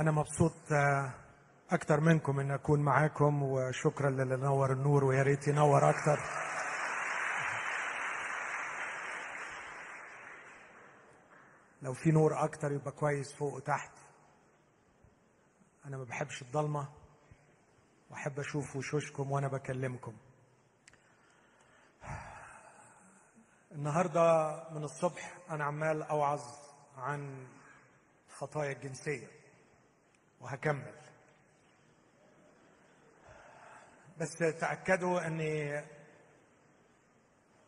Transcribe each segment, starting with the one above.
أنا مبسوط آه، أكتر منكم إن أكون معاكم وشكرا للي نور النور ويا ريت ينور أكتر. لو في نور أكتر يبقى كويس فوق وتحت. أنا ما بحبش الضلمة وأحب أشوف وشوشكم وأنا بكلمكم. النهاردة من الصبح أنا عمال أوعظ عن خطايا الجنسية. وهكمل. بس تأكدوا أني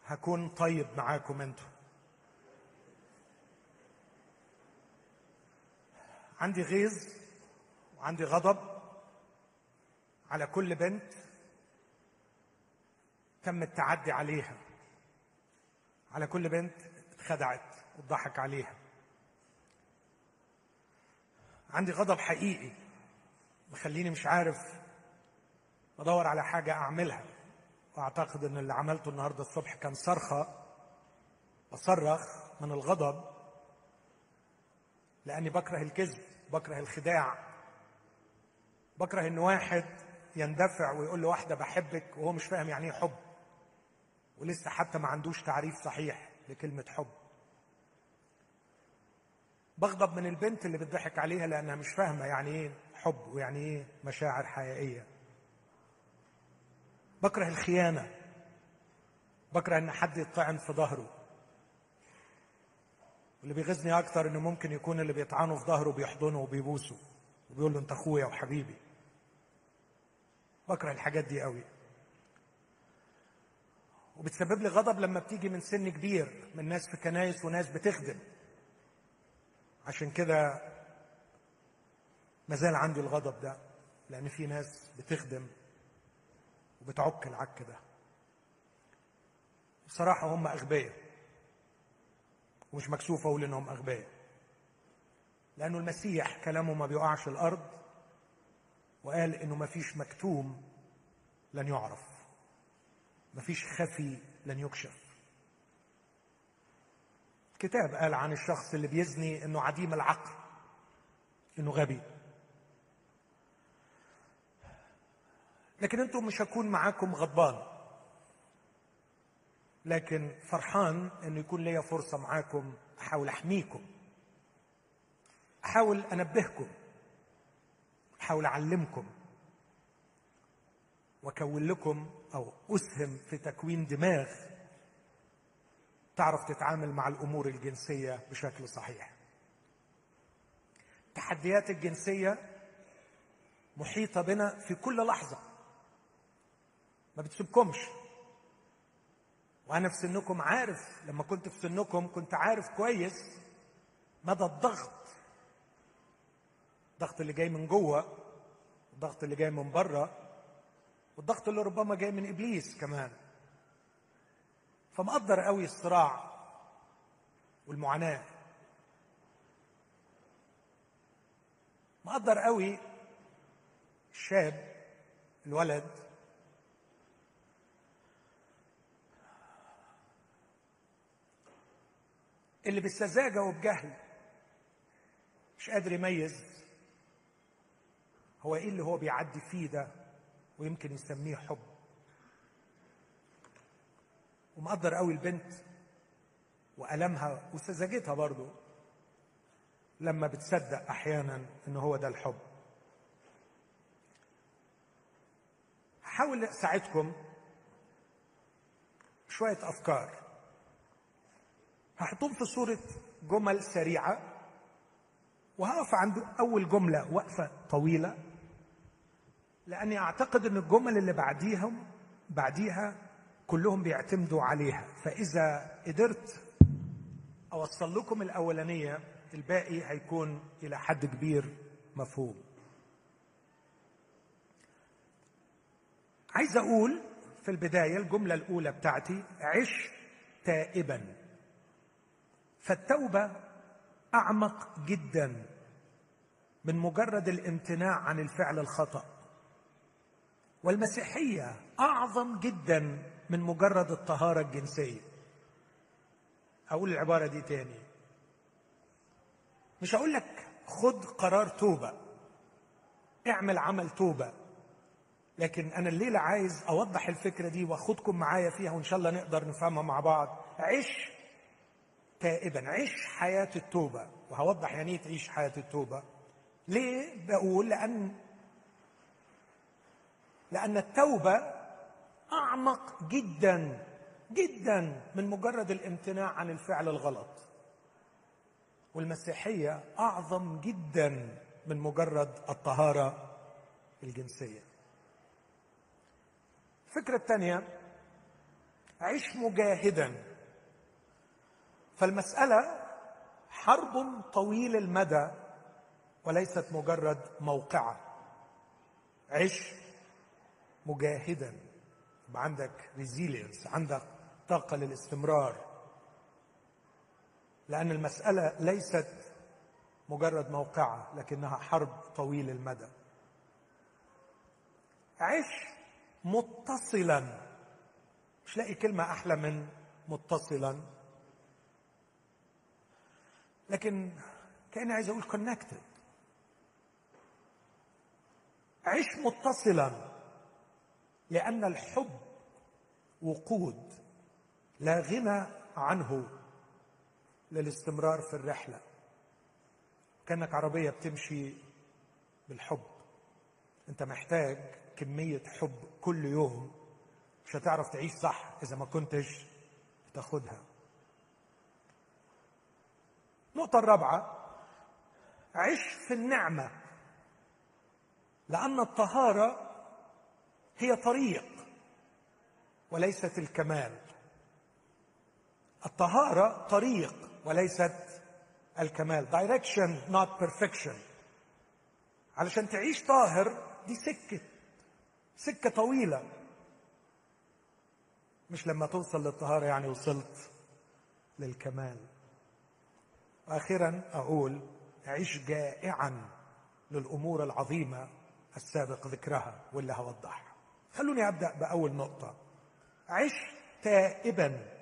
هكون طيب معاكم أنتم. عندي غيظ وعندي غضب على كل بنت تم التعدي عليها. على كل بنت اتخدعت واتضحك عليها. عندي غضب حقيقي. مخليني مش عارف بدور على حاجة أعملها. وأعتقد أن اللي عملته النهاردة الصبح كان صرخة بصرخ من الغضب لأني بكره الكذب بكره الخداع. بكره إن واحد يندفع ويقول لواحدة بحبك وهو مش فاهم يعني إيه حب. ولسه حتى ما عندوش تعريف صحيح لكلمة حب. بغضب من البنت اللي بتضحك عليها لأنها مش فاهمة يعني إيه حب ويعني إيه مشاعر حقيقية. بكره الخيانة. بكره إن حد يطعن في ظهره. واللي بيغيظني أكتر إنه ممكن يكون اللي بيطعنه في ظهره بيحضنه وبيبوسه وبيقول له أنت أخويا وحبيبي. بكره الحاجات دي قوي. وبتسبب لي غضب لما بتيجي من سن كبير من ناس في كنايس وناس بتخدم. عشان كده مازال عندي الغضب ده لأن في ناس بتخدم وبتعك العك ده. بصراحة هم أغبياء ومش مكسوف أقول إنهم أغبياء لأنه المسيح كلامه ما بيقعش الأرض وقال إنه ما فيش مكتوم لن يعرف مفيش خفي لن يكشف. كتاب قال عن الشخص اللي بيزني إنه عديم العقل إنه غبي. لكن أنتم مش هكون معاكم غضبان. لكن فرحان إنه يكون ليا فرصة معاكم أحاول أحميكم. أحاول أنبهكم. أحاول أعلمكم. وأكون لكم أو أسهم في تكوين دماغ تعرف تتعامل مع الأمور الجنسية بشكل صحيح. التحديات الجنسية محيطة بنا في كل لحظة. ما بتسيبكمش. وأنا في سنكم عارف لما كنت في سنكم كنت عارف كويس مدى الضغط. الضغط اللي جاي من جوه الضغط اللي جاي من بره والضغط اللي ربما جاي من إبليس كمان. فمقدر قوي الصراع والمعاناة. مقدر قوي الشاب الولد. اللي بالسذاجه وبجهل مش قادر يميز هو إيه اللي هو بيعدي فيه ده ويمكن يسميه حب. ومقدر قوي البنت وألمها وسذاجتها برضه لما بتصدق أحيانا إن هو ده الحب. هحاول أساعدكم شوية أفكار. هحطهم في صورة جمل سريعة وهقف عند أول جملة وقفة طويلة لأني أعتقد إن الجمل اللي بعديهم بعديها كلهم بيعتمدوا عليها. فإذا قدرت أوصل لكم الأولانية الباقي هيكون إلى حد كبير مفهوم. عايز أقول في البداية الجملة الأولى بتاعتي عش تائبا. فالتوبة أعمق جدا من مجرد الامتناع عن الفعل الخطأ. والمسيحية أعظم جدا من مجرد الطهارة الجنسية. أقول العبارة دي تاني. مش هقول لك خد قرار توبة اعمل عمل توبة لكن أنا الليلة عايز أوضح الفكرة دي وأخدكم معايا فيها وإن شاء الله نقدر نفهمها مع بعض. عش تائبا عش حياة التوبة. وهوضح يعني إيه تعيش حياة التوبة. ليه؟ بقول لأن لأن التوبة أعمق جدا جدا من مجرد الامتناع عن الفعل الغلط. والمسيحية أعظم جدا من مجرد الطهارة الجنسية. الفكرة الثانية عش مجاهدا. فالمسألة حرب طويل المدى وليست مجرد موقعة. عش مجاهدا. يبقى عندك ريزيلينس عندك طاقة للاستمرار. لأن المسألة ليست مجرد موقعة لكنها حرب طويل المدى. عش متصلا. مش لاقي كلمة أحلى من متصلا. لكن كأني عايز أقول كونكتد عش متصلا. لأن الحب وقود لا غنى عنه للاستمرار في الرحلة. كأنك عربية بتمشي بالحب. أنت محتاج كمية حب كل يوم مش هتعرف تعيش صح إذا ما كنتش تاخدها النقطة الرابعة عش في النعمة لأن الطهارة هي طريق وليست الكمال. الطهارة طريق وليست الكمال. Direction not perfection. علشان تعيش طاهر دي سكة. سكة طويلة. مش لما توصل للطهارة يعني وصلت للكمال. وأخيرا أقول عيش جائعا للأمور العظيمة السابق ذكرها واللي هوضحها. خلوني أبدأ بأول نقطة. عش تائبا.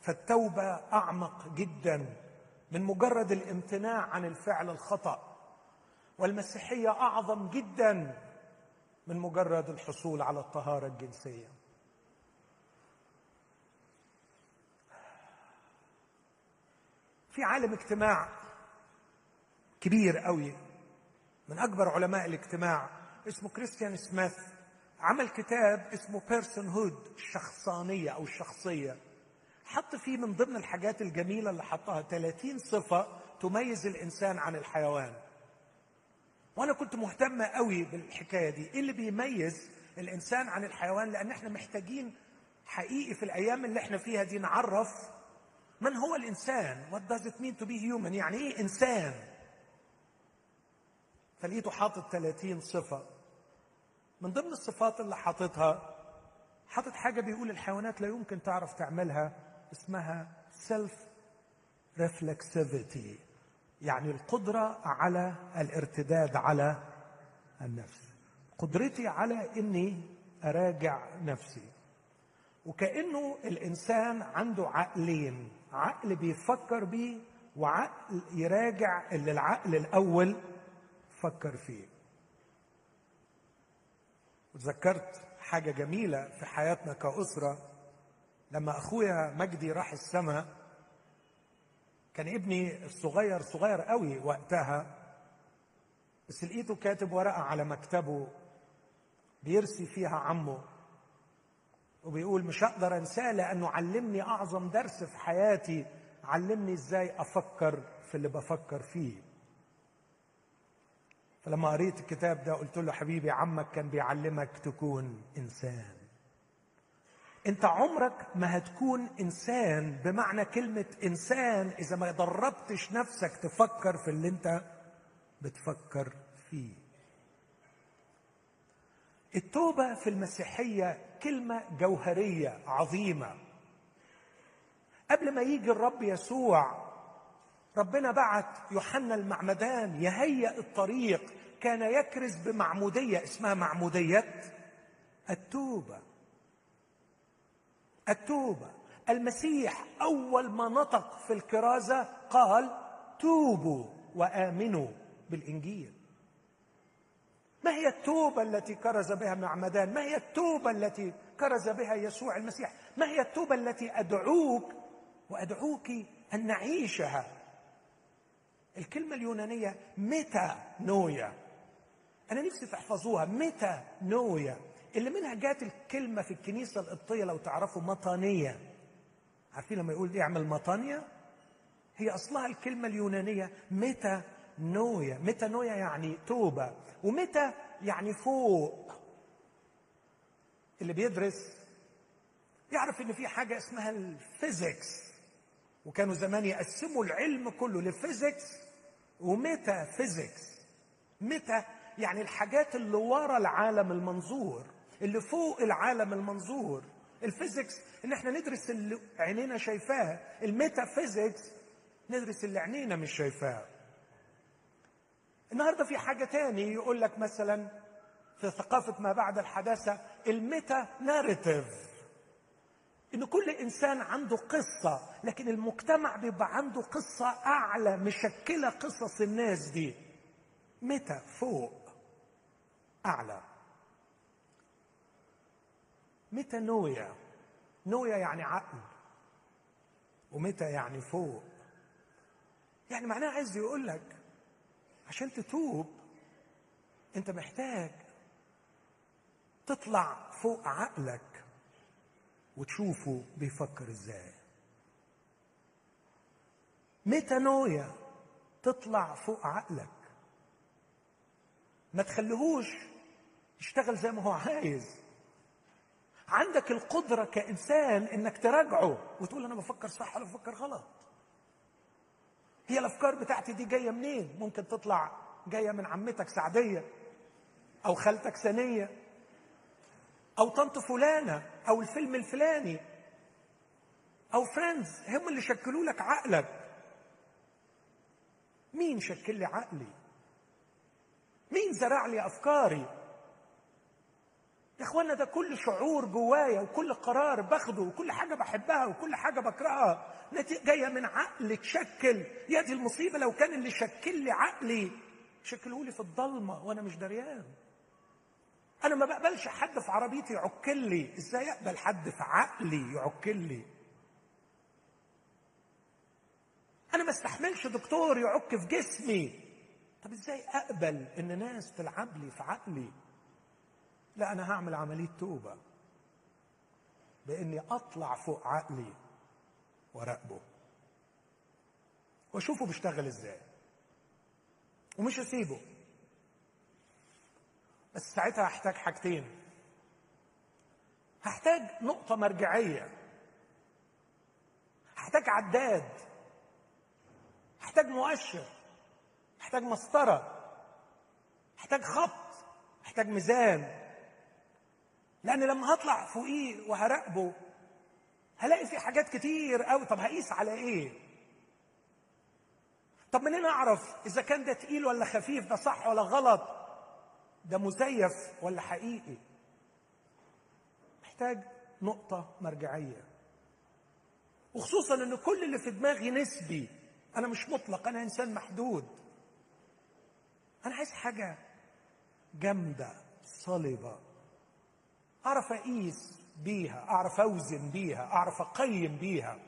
فالتوبة أعمق جدا من مجرد الامتناع عن الفعل الخطأ. والمسيحية أعظم جدا من مجرد الحصول على الطهارة الجنسية. في عالم اجتماع كبير قوي من أكبر علماء الاجتماع اسمه كريستيان سميث. عمل كتاب اسمه بيرسون هود الشخصانية أو الشخصية. حط فيه من ضمن الحاجات الجميلة اللي حطها 30 صفة تميز الإنسان عن الحيوان. وأنا كنت مهتمه قوي بالحكاية دي. إيه اللي بيميز الإنسان عن الحيوان؟ لأن إحنا محتاجين حقيقي في الأيام اللي إحنا فيها دي نعرف من هو الإنسان. What does it mean to be human يعني إيه إنسان؟ فلقيته حاطط 30 صفة. من ضمن الصفات اللي حاططها حاطط حاجة بيقول الحيوانات لا يمكن تعرف تعملها اسمها self reflexivity يعني القدرة على الارتداد على النفس. قدرتي على إني أراجع نفسي. وكأنه الإنسان عنده عقلين عقل بيفكر بيه وعقل يراجع اللي العقل الأول فكر فيه. وتذكرت حاجة جميلة في حياتنا كأسرة. لما أخويا مجدي راح السماء كان ابني الصغير صغير قوي وقتها بس لقيته كاتب ورقة على مكتبه بيرسي فيها عمه وبيقول مش هقدر أنساه لأنه علمني أعظم درس في حياتي علمني إزاي أفكر في اللي بفكر فيه. فلما قريت الكتاب ده قلت له حبيبي عمك كان بيعلمك تكون إنسان. انت عمرك ما هتكون إنسان بمعنى كلمة إنسان إذا ما دربتش نفسك تفكر في اللي انت بتفكر فيه. التوبة في المسيحية كلمة جوهرية عظيمة. قبل ما يجي الرب يسوع ربنا بعت يوحنا المعمدان يهيئ الطريق كان يكرز بمعمودية اسمها معمودية التوبة. التوبة. المسيح أول ما نطق في الكرازة قال توبوا وآمنوا بالإنجيل. ما هي التوبة التي كرز بها معمدان ما هي التوبة التي كرز بها يسوع المسيح؟ ما هي التوبة التي أدعوك وأدعوك أن نعيشها؟ الكلمة اليونانية متى نويا أنا نفسي تحفظوها متى نويا اللي منها جات الكلمة في الكنيسة القبطية لو تعرفوا مطانية. عارفين لما يقول اعمل مطانية؟ هي أصلها الكلمة اليونانية μετάνοια μετάνοια يعني توبة و μετά يعني فوق. اللي بيدرس يعرف إن في حاجة اسمها ال physics. وكانوا زمان يقسموا العلم كله ل physics و metaphysics meta يعني الحاجات اللي ورا العالم المنظور اللي فوق العالم المنظور. ال physics إن إحنا ندرس اللي عينينا شايفاه ال metaphysics ندرس اللي عينينا مش شايفاه. النهارده في حاجة تاني يقول لك مثلا في ثقافة ما بعد الحداثة ال meta narrative. ان كل إنسان عنده قصة لكن المجتمع بيبقى عنده قصة أعلى مشكلة قصص الناس دي. متى؟ فوق. أعلى. متى نويا؟ نويا يعني عقل. ومتى يعني فوق؟ يعني معناه عايز يقول لك عشان تتوب أنت محتاج تطلع فوق عقلك. وتشوفه بيفكر إزاي. ميتانويا تطلع فوق عقلك؟ ما تخليهوش يشتغل زي ما هو عايز. عندك القدرة كإنسان إنك تراجعه وتقول أنا بفكر صح ولا بفكر غلط. هي الأفكار بتاعتي دي جاية منين؟ ممكن تطلع جاية من عمتك سعدية أو خالتك سنية أو طنط فلانة. أو الفيلم الفلاني. أو friends هم اللي شكلوا لك عقلك. مين شكل لي عقلي؟ مين زرع لي أفكاري؟ يا إخوانا ده كل شعور جوايا وكل قرار باخده وكل حاجة بحبها وكل حاجة بكرهها. جاية من عقل تشكل. يا دي المصيبة لو كان اللي شكل لي عقلي. شكله لي في الضلمة وأنا مش دريان. أنا ما بقبلش حد في عربيتي يعكل لي. إزاي أقبل حد في عقلي يعكل لي؟ أنا ما استحملش دكتور يعك في جسمي. طب إزاي أقبل إن ناس تلعب لي في عقلي؟ لا أنا هعمل عملية توبة بإني أطلع فوق عقلي وراقبه وأشوفه بيشتغل إزاي. ومش هسيبه. بس ساعتها هحتاج حاجتين. هحتاج نقطة مرجعية. هحتاج عداد. هحتاج مؤشر. هحتاج مسطرة. هحتاج خط. هحتاج ميزان. لأن لما هطلع فوقيه وهراقبه هلاقي في حاجات كتير قوي طب هقيس على إيه؟ طب منين أعرف إذا كان ده تقيل ولا خفيف؟ ده صح ولا غلط؟ ده مزيف ولا حقيقي؟ محتاج نقطة مرجعية. وخصوصا إن كل اللي في دماغي نسبي. أنا مش مطلق أنا إنسان محدود. أنا عايز حاجة جامدة صلبة. أعرف أقيس بيها أعرف أوزن بيها أعرف أقيم بيها.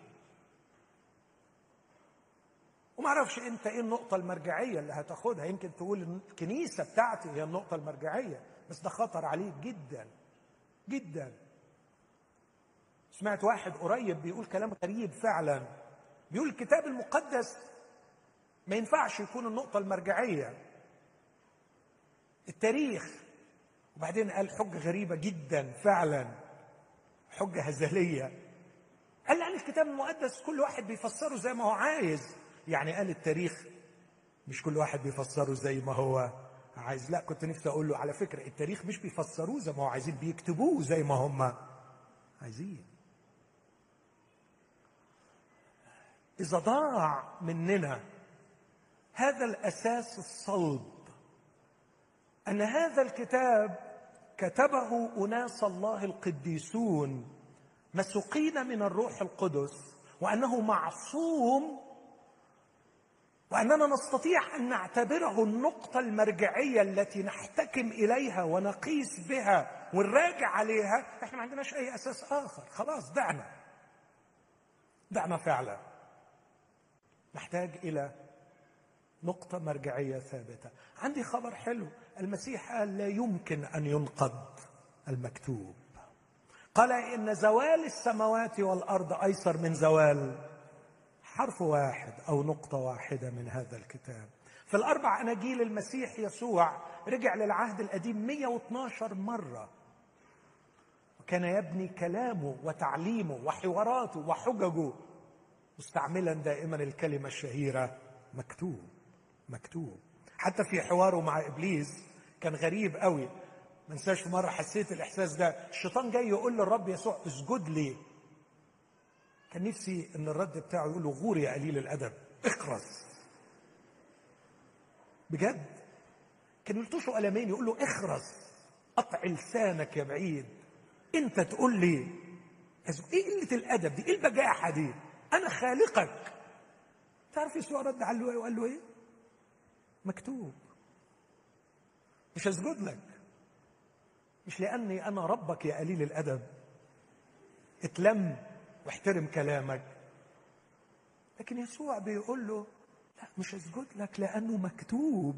وما أعرفش انت إيه النقطة المرجعية اللي هتاخدها. يمكن تقول الكنيسة بتاعتي هي النقطة المرجعية بس ده خطر عليك جدا جدا. سمعت واحد قريب بيقول كلام غريب فعلا. بيقول الكتاب المقدس ما ينفعش يكون النقطة المرجعية. التاريخ. وبعدين قال حجة غريبة جدا فعلا. حجة هزلية. قال عن الكتاب المقدس كل واحد بيفسره زي ما هو عايز. يعني قال التاريخ مش كل واحد بيفسره زي ما هو عايز. لا كنت نفسي أقول له على فكرة التاريخ مش بيفسروه زي ما هو عايزين بيكتبوه زي ما هم عايزين. إذا ضاع مننا هذا الأساس الصلب أن هذا الكتاب كتبه أناس الله القديسون مسوقين من الروح القدس وأنه معصوم وأننا نستطيع أن نعتبره النقطة المرجعية التي نحتكم إليها ونقيس بها ونراجع عليها. إحنا ما عندناش أي أساس آخر. خلاص دعنا. دعنا فعلا. نحتاج إلى نقطة مرجعية ثابتة. عندي خبر حلو. المسيح قال لا يمكن أن ينقض المكتوب. قال إن زوال السماوات والأرض أيسر من زوال حرف واحد أو نقطة واحدة من هذا الكتاب. في الاربع أناجيل المسيح يسوع رجع للعهد القديم 112 مرة. وكان يبني كلامه وتعليمه وحواراته وحججه. مستعملا دائما الكلمة الشهيرة مكتوب مكتوب. حتى في حواره مع إبليس كان غريب قوي. ما انساش مرة حسيت الإحساس ده. الشيطان جاي يقول للرب يسوع اسجد لي. كان نفسي إن الرد بتاعه يقول له غور يا قليل الأدب اخرس بجد؟ كان يلطشه قلمين يقول له اخرس قطع لسانك يا بعيد. أنت تقول لي. إيه قلة الأدب دي؟ إيه البجاحة دي؟ أنا خالقك. تعرف يسوع رد على إيه وقال له إيه؟ مكتوب. مش هسجد لك. مش لأني أنا ربك يا قليل الأدب. اتلم واحترم كلامك. لكن يسوع بيقول له لا مش هسجد لك لأنه مكتوب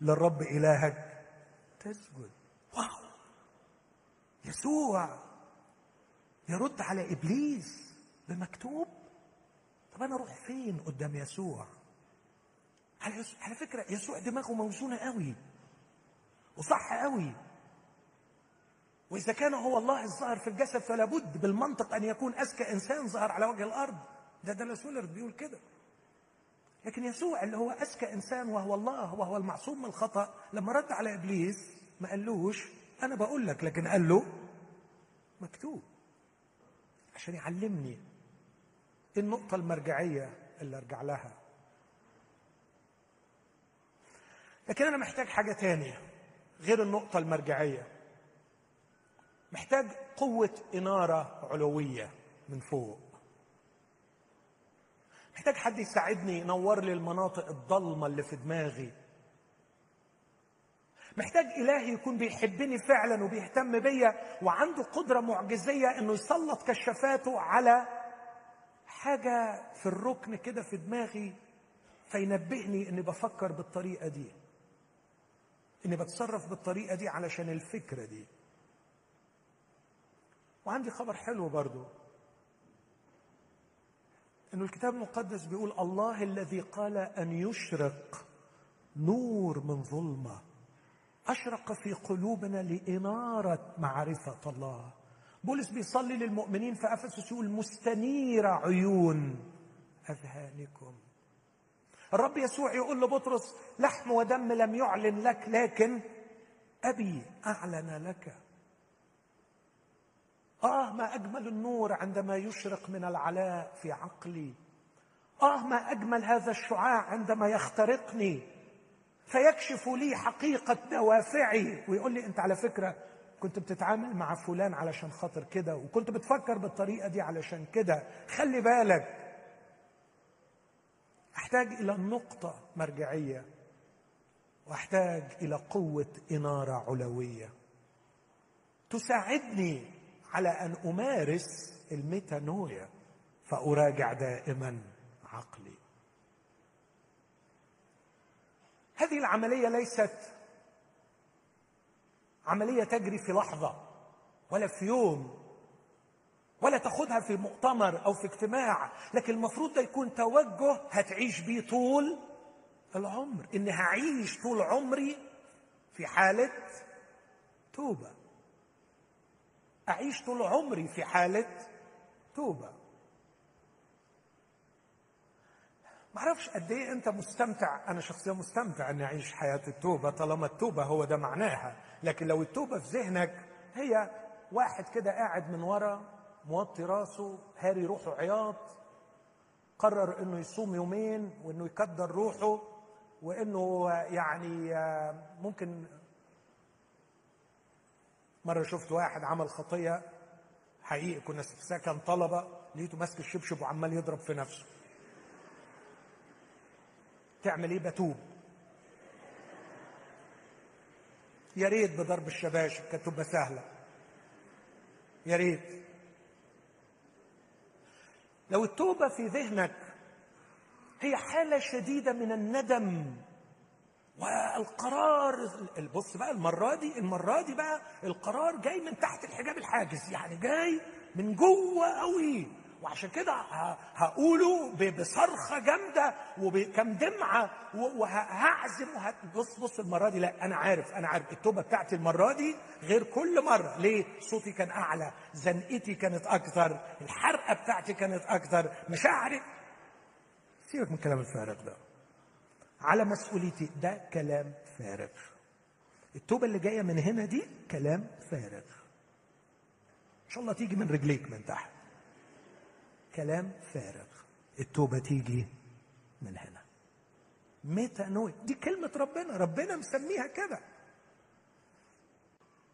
للرب إلهك. تسجد. واو! يسوع يرد على إبليس بمكتوب. طب أنا أروح فين قدام يسوع؟ على. على فكرة يسوع دماغه موزونة قوي. وصح قوي. وإذا كان هو الله الظاهر في الجسد فلا بد بالمنطق أن يكون أذكى إنسان ظهر على وجه الأرض. ده ده سولر بيقول كده. لكن يسوع اللي هو أذكى إنسان وهو الله وهو المعصوم من الخطأ لما رد على إبليس ما قالوش أنا بقول لك لكن قال له مكتوب عشان يعلمني النقطة المرجعية اللي أرجع لها. لكن أنا محتاج حاجة تانية غير النقطة المرجعية. محتاج قوة إنارة علوية من فوق. محتاج حد يساعدني ينور لي المناطق الضلمة اللي في دماغي. محتاج إلهي يكون بيحبني فعلا وبيهتم بيا وعنده قدرة معجزية إنه يسلط كشافاته على حاجة في الركن كده في دماغي فينبهني إني بفكر بالطريقة دي. إني بتصرف بالطريقة دي علشان الفكرة دي. وعندي خبر حلو برضو. إنه الكتاب المقدس بيقول الله الذي قال أن يشرق نور من ظلمة أشرق في قلوبنا لإنارة معرفة الله. بولس بيصلي للمؤمنين في أفسس يقول مستنير عيون أذهانكم. الرب يسوع يقول لبطرس لحم ودم لم يعلن لك لكن أبي أعلن لك. آه ما أجمل النور عندما يشرق من العلاء في عقلي. آه ما أجمل هذا الشعاع عندما يخترقني. فيكشف لي حقيقة دوافعي. ويقول لي أنت على فكرة كنت بتتعامل مع فلان علشان خاطر كده وكنت بتفكر بالطريقة دي علشان كده. خلي بالك. أحتاج إلى نقطة مرجعية وأحتاج إلى قوة إنارة علوية. تساعدني على أن أمارس الميتانويا فأراجع دائما عقلي. هذه العملية ليست عملية تجري في لحظة ولا في يوم ولا تاخدها في مؤتمر أو في اجتماع لكن المفروض ده يكون توجه هتعيش بيه طول العمر اني هعيش طول عمري في حالة توبة. أعيش طول عمري في حالة توبة. ما أعرفش قد إيه أنت مستمتع. أنا شخصيا مستمتع إني أعيش حياة التوبة طالما التوبة هو ده معناها. لكن لو التوبة في ذهنك هي واحد كده قاعد من ورا موطي راسه هاري روحه عياط قرر إنه يصوم يومين وإنه يكدر روحه وإنه يعني ممكن مرة شفت واحد عمل خطية حقيقي كنا في سكن طلبة لقيته ماسك الشبشب وعمال يضرب في نفسه. تعمل إيه بتوب؟ يا ريت بضرب الشباشب كانت تبقى سهلة. يا ريت. لو التوبة في ذهنك هي حالة شديدة من الندم والقرار بص بقى المرة دي المرة دي بقى القرار جاي من تحت الحجاب الحاجز يعني جاي من جوه قوي وعشان كده هقوله بصرخة جامدة وبكم دمعة وهعزم بص بص المرة دي لا أنا عارف أنا عارف التوبة بتاعتي المرة دي غير كل مرة. ليه؟ صوتي كان أعلى زنقتي كانت أكتر الحرقة بتاعتي كانت أكتر مشاعري. سيبك من الكلام الفارغ ده. على مسؤوليتي. ده كلام فارغ. التوبة اللي جاية من هنا دي كلام فارغ. إن شاء الله تيجي من رجليك من تحت. كلام فارغ. التوبة تيجي من هنا. ميتا نوي دي كلمة ربنا. ربنا مسميها كده.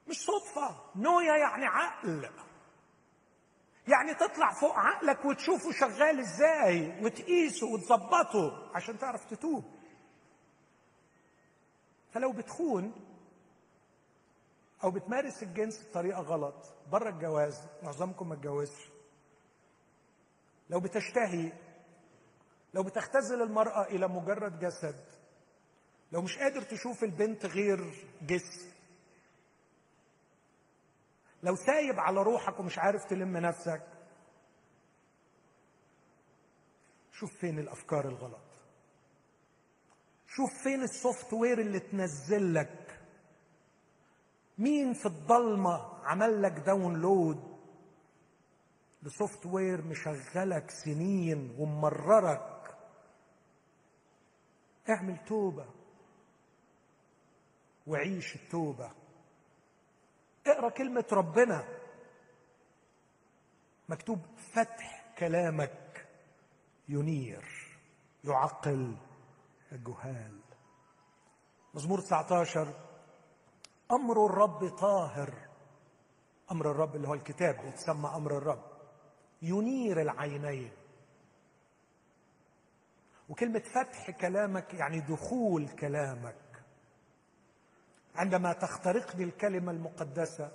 مش صدفة. نويا يعني عقل. يعني تطلع فوق عقلك وتشوفه شغال إزاي وتقيسه وتظبطه عشان تعرف تتوب. فلو بتخون أو بتمارس الجنس بطريقة غلط بره الجواز معظمكم ما اتجوزش لو بتشتهي لو بتختزل المرأة إلى مجرد جسد لو مش قادر تشوف البنت غير جسم لو سايب على روحك ومش عارف تلم نفسك شوف فين الأفكار الغلط. شوف فين ال software اللي تنزل لك. مين في الضلمة عمل لك download؟ ل software مشغلك سنين وممررك. اعمل توبة وعيش التوبة. اقرأ كلمة ربنا. مكتوب فتح كلامك. ينير يعقل. الجهال. مزمور 19 أمر الرب طاهر. أمر الرب اللي هو الكتاب بيتسمى أمر الرب. ينير العينين. وكلمة فتح كلامك يعني دخول كلامك. عندما تخترقني الكلمة المقدسة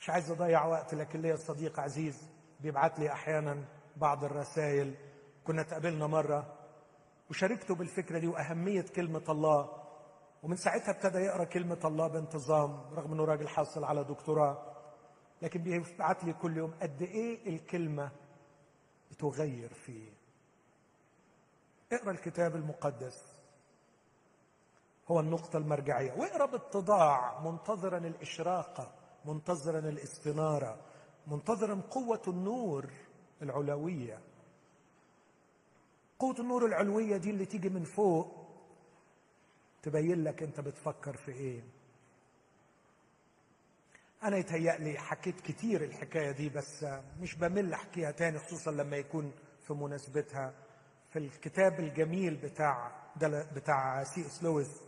مش عايز أضيع وقت لكن ليا صديق عزيز بيبعت لي أحيانا بعض الرسائل. كنا تقابلنا مرة وشاركته بالفكرة دي وأهمية كلمة الله. ومن ساعتها ابتدى يقرأ كلمة الله بانتظام رغم إنه راجل حاصل على دكتوراه. لكن بيبعت لي كل يوم قد إيه الكلمة بتغير فيه. اقرأ الكتاب المقدس. هو النقطة المرجعية. واقرأ باتضاع منتظرا الإشراقة منتظرا الاستنارة منتظرا قوة النور العلوية. قوة النور العلوية دي اللي تيجي من فوق تبين لك انت بتفكر في إيه. أنا يتهيألي حكيت كتير الحكاية دي بس مش بمل احكيها تاني خصوصا لما يكون في مناسبتها. في الكتاب الجميل بتاع بتاع سي إس لويس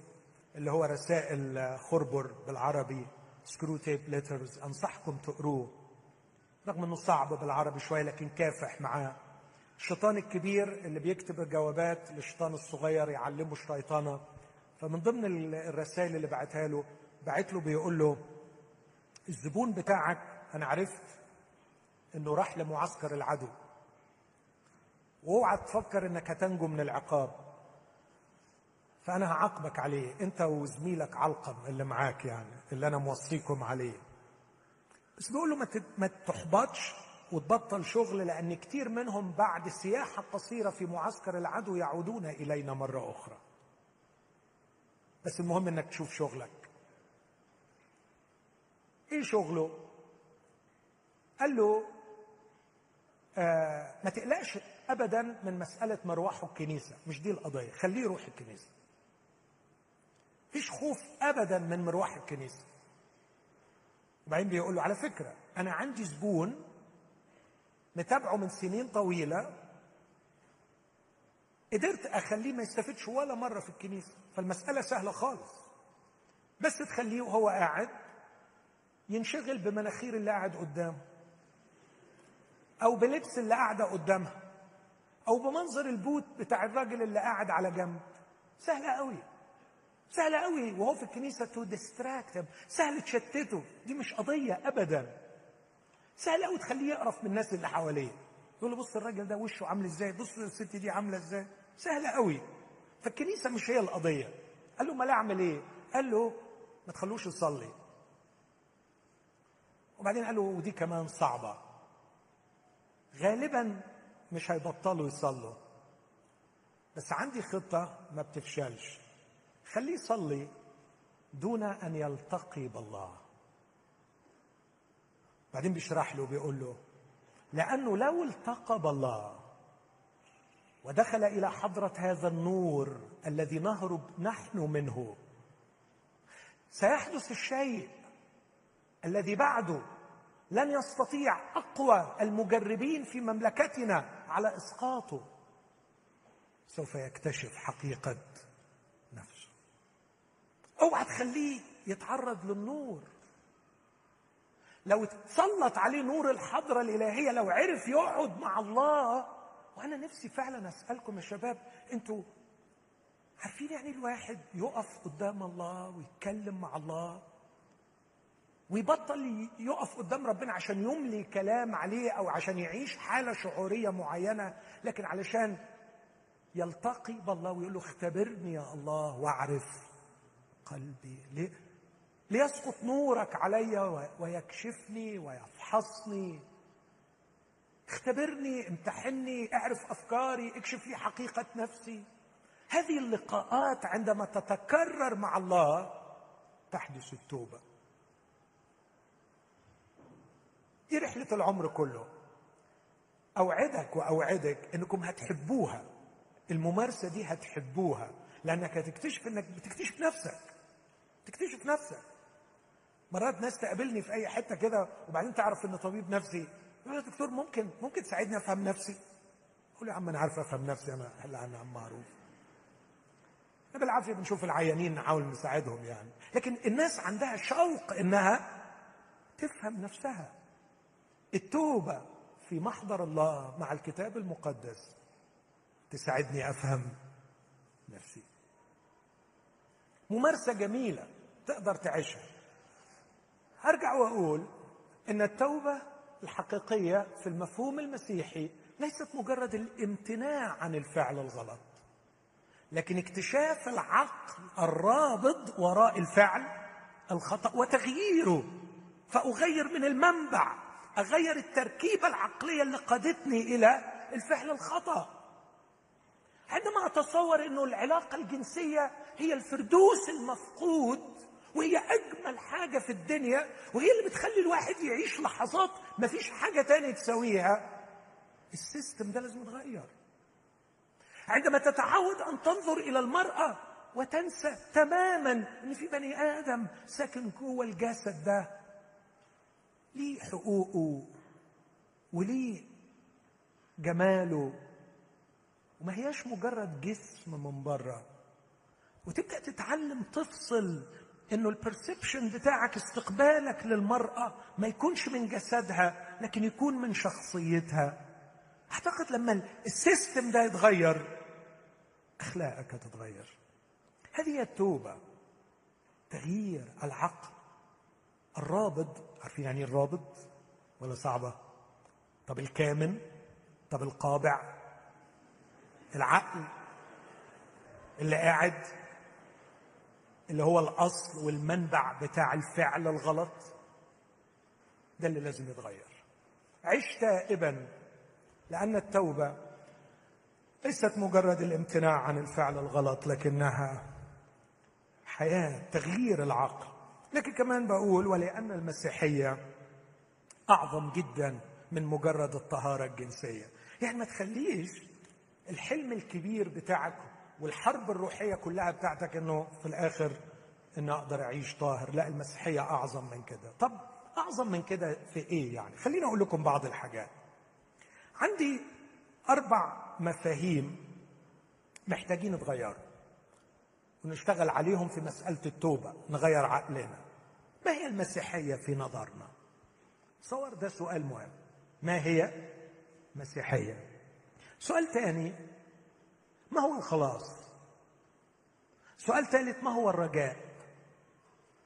اللي هو رسائل خربر بالعربي Screwtape Letters أنصحكم تقروه. رغم إنه صعب بالعربي شوية لكن كافح معاه. الشيطان الكبير اللي بيكتب الجوابات للشيطان الصغير يعلمه الشيطانة. فمن ضمن الرسائل اللي بعتها له بعت له بيقول له الزبون بتاعك أنا عرفت إنه راح لمعسكر العدو وأوعى تفكر إنك هتنجو من العقاب فأنا هعاقبك عليه أنت وزميلك علقم اللي معاك يعني اللي أنا موصيكم عليه. بس بيقول له ما تحبطش وتبطل شغل لأن كتير منهم بعد سياحة قصيرة في معسكر العدو يعودون إلينا مرة أخرى. بس المهم إنك تشوف شغلك. إيه شغله؟ قال له آه ما تقلقش ابدا من مسألة مروحه الكنيسة مش دي القضية خليه يروح الكنيسة. مفيش خوف ابدا من مروح الكنيسة. وبعدين بيقول له على فكرة أنا عندي زبون متابعه من سنين طويلة. قدرت أخليه ما يستفدش ولا مرة في الكنيسة فالمسألة سهلة خالص. بس تخليه وهو قاعد ينشغل بمناخير اللي قاعد قدامه أو بلبس اللي قاعدة قدامها أو بمنظر ال boot بتاع الراجل اللي قاعد على جنب. سهلة قوي سهلة قوي. وهو في الكنيسة to distract سهل تشتته. دي مش قضية ابدا. سهل قوي تخليه يقرف من الناس اللي حواليه. يقول له بص الراجل ده وشه عامل إزاي؟ بص الست دي عاملة إزاي؟ سهلة قوي. فالكنيسة مش هي القضية. قال له ما لا أعمل إيه؟ قال له ما تخلوش يصلي. وبعدين قال له ودي كمان صعبة. غالبا مش هيبطلوا يصلوا. بس عندي خطة ما بتفشلش. خليه يصلي دون أن يلتقي بالله. بعدين بيشرح له بيقول له لأنه لو التقى بالله ودخل إلى حضرة هذا النور الذي نهرب نحن منه سيحدث الشيء الذي بعده لن يستطيع أقوى المجربين في مملكتنا على إسقاطه. سوف يكتشف حقيقة نفسه. أوعى تخليه يتعرض للنور. لو تسلط عليه نور الحضرة الإلهية لو عرف يقعد مع الله. وأنا نفسي فعلا أسألكم يا شباب أنتوا عارفين يعني الواحد يقف قدام الله ويتكلم مع الله؟ ويبطل يقف قدام ربنا عشان يملي كلام عليه أو عشان يعيش حالة شعورية معينة لكن علشان يلتقي بالله ويقول له اختبرني يا الله واعرف قلبي. ليه؟ ليسقط نورك علي ويكشفني ويفحصني. اختبرني امتحني اعرف افكاري اكشف لي حقيقة نفسي. هذه اللقاءات عندما تتكرر مع الله تحدث التوبة. دي رحلة العمر كله. أوعدك وأوعدك إنكم هتحبوها. الممارسة دي هتحبوها. لأنك هتكتشف إنك بتكتشف نفسك. تكتشف نفسك. مرات ناس تقابلني في أي حتة كده وبعدين تعرف إن طبيب نفسي. يقول يا دكتور ممكن ممكن تساعدني أفهم نفسي؟ أقول يا عم أنا عارف أفهم نفسي أنا احل عن عم معروف. إحنا بالعافية بنشوف العيانين نحاول نساعدهم يعني. لكن الناس عندها شوق إنها تفهم نفسها. التوبة في محضر الله مع الكتاب المقدس تساعدني أفهم نفسي. ممارسة جميلة تقدر تعيشها. هرجع وأقول إن التوبة الحقيقية في المفهوم المسيحي ليست مجرد الامتناع عن الفعل الغلط لكن اكتشاف العقل الرابط وراء الفعل الخطأ وتغييره. فأغير من المنبع أغير التركيبة العقلية اللي قادتني إلى الفعل الخطأ. عندما أتصور إنه العلاقة الجنسية هي الفردوس المفقود وهي أجمل حاجة في الدنيا وهي اللي بتخلي الواحد يعيش لحظات ما فيش حاجة تانية تساويها. السيستم ده لازم يتغير. عندما تتعود أن تنظر إلى المرأة وتنسى تماما إن في بني آدم ساكن جوه الجسد ده. ليه حقوقه؟ وليه جماله؟ وما هياش مجرد جسم من بره. وتبدأ تتعلم تفصل إنه ال perception بتاعك استقبالك للمرأة ما يكونش من جسدها لكن يكون من شخصيتها. أعتقد لما ال system ده يتغير أخلاقك هتتغير. هذه هي التوبة. تغيير العقل. الرابط عارفين يعني الرابط؟ ولا صعبة؟ طب الكامن؟ طب القابع؟ العقل؟ اللي قاعد؟ اللي هو الأصل والمنبع بتاع الفعل الغلط ده اللي لازم يتغير. عش تائبا لأن التوبة ليست مجرد الامتناع عن الفعل الغلط لكنها حياة تغيير العقل. لكن كمان بقول ولأن المسيحية أعظم جدا من مجرد الطهارة الجنسية. يعني ما تخليش الحلم الكبير بتاعك والحرب الروحية كلها بتاعتك إنه في الآخر إن أقدر أعيش طاهر. لا المسيحية أعظم من كده. طب أعظم من كده في إيه يعني؟ خليني أقول لكم بعض الحاجات. عندي أربع مفاهيم محتاجين نتغيروا ونشتغل عليهم في مسألة التوبة نغير عقلنا. ما هي المسيحية في نظرنا؟ صور ده سؤال مهم. ما هي مسيحية؟ سؤال ثاني ما هو الخلاص؟ سؤال ثالث ما هو الرجاء؟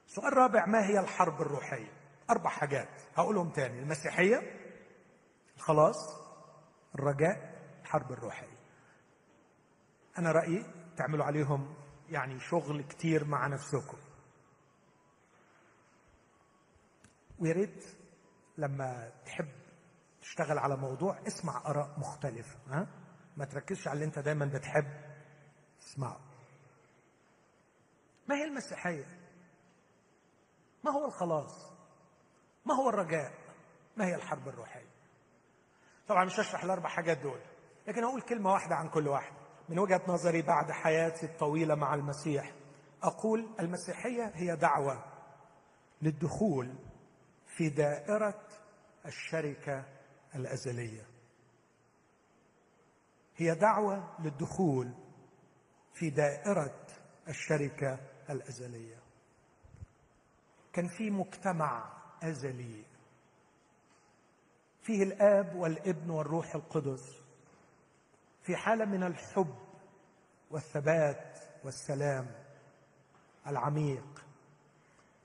سؤال رابع ما هي الحرب الروحية؟ أربع حاجات هقولهم تاني المسيحية الخلاص الرجاء الحرب الروحية. أنا رأيي تعملوا عليهم يعني شغل كتير مع نفسكم. ويا ريت لما تحب تشتغل على موضوع اسمع آراء مختلفة ها؟ ما تركزش على اللي انت دايما بتحب. تسمعه ما هي المسيحية؟ ما هو الخلاص؟ ما هو الرجاء؟ ما هي الحرب الروحية؟ طبعا مش هشرح الأربع حاجات دول لكن أقول كلمة واحدة عن كل واحدة من وجهة نظري بعد حياتي الطويلة مع المسيح أقول المسيحية هي دعوة للدخول في دائرة الشركة الأزلية. هي دعوة للدخول في دائرة الشركة الأزلية. كان في مجتمع أزلي. فيه الآب والابن والروح القدس. في حالة من الحب والثبات والسلام العميق.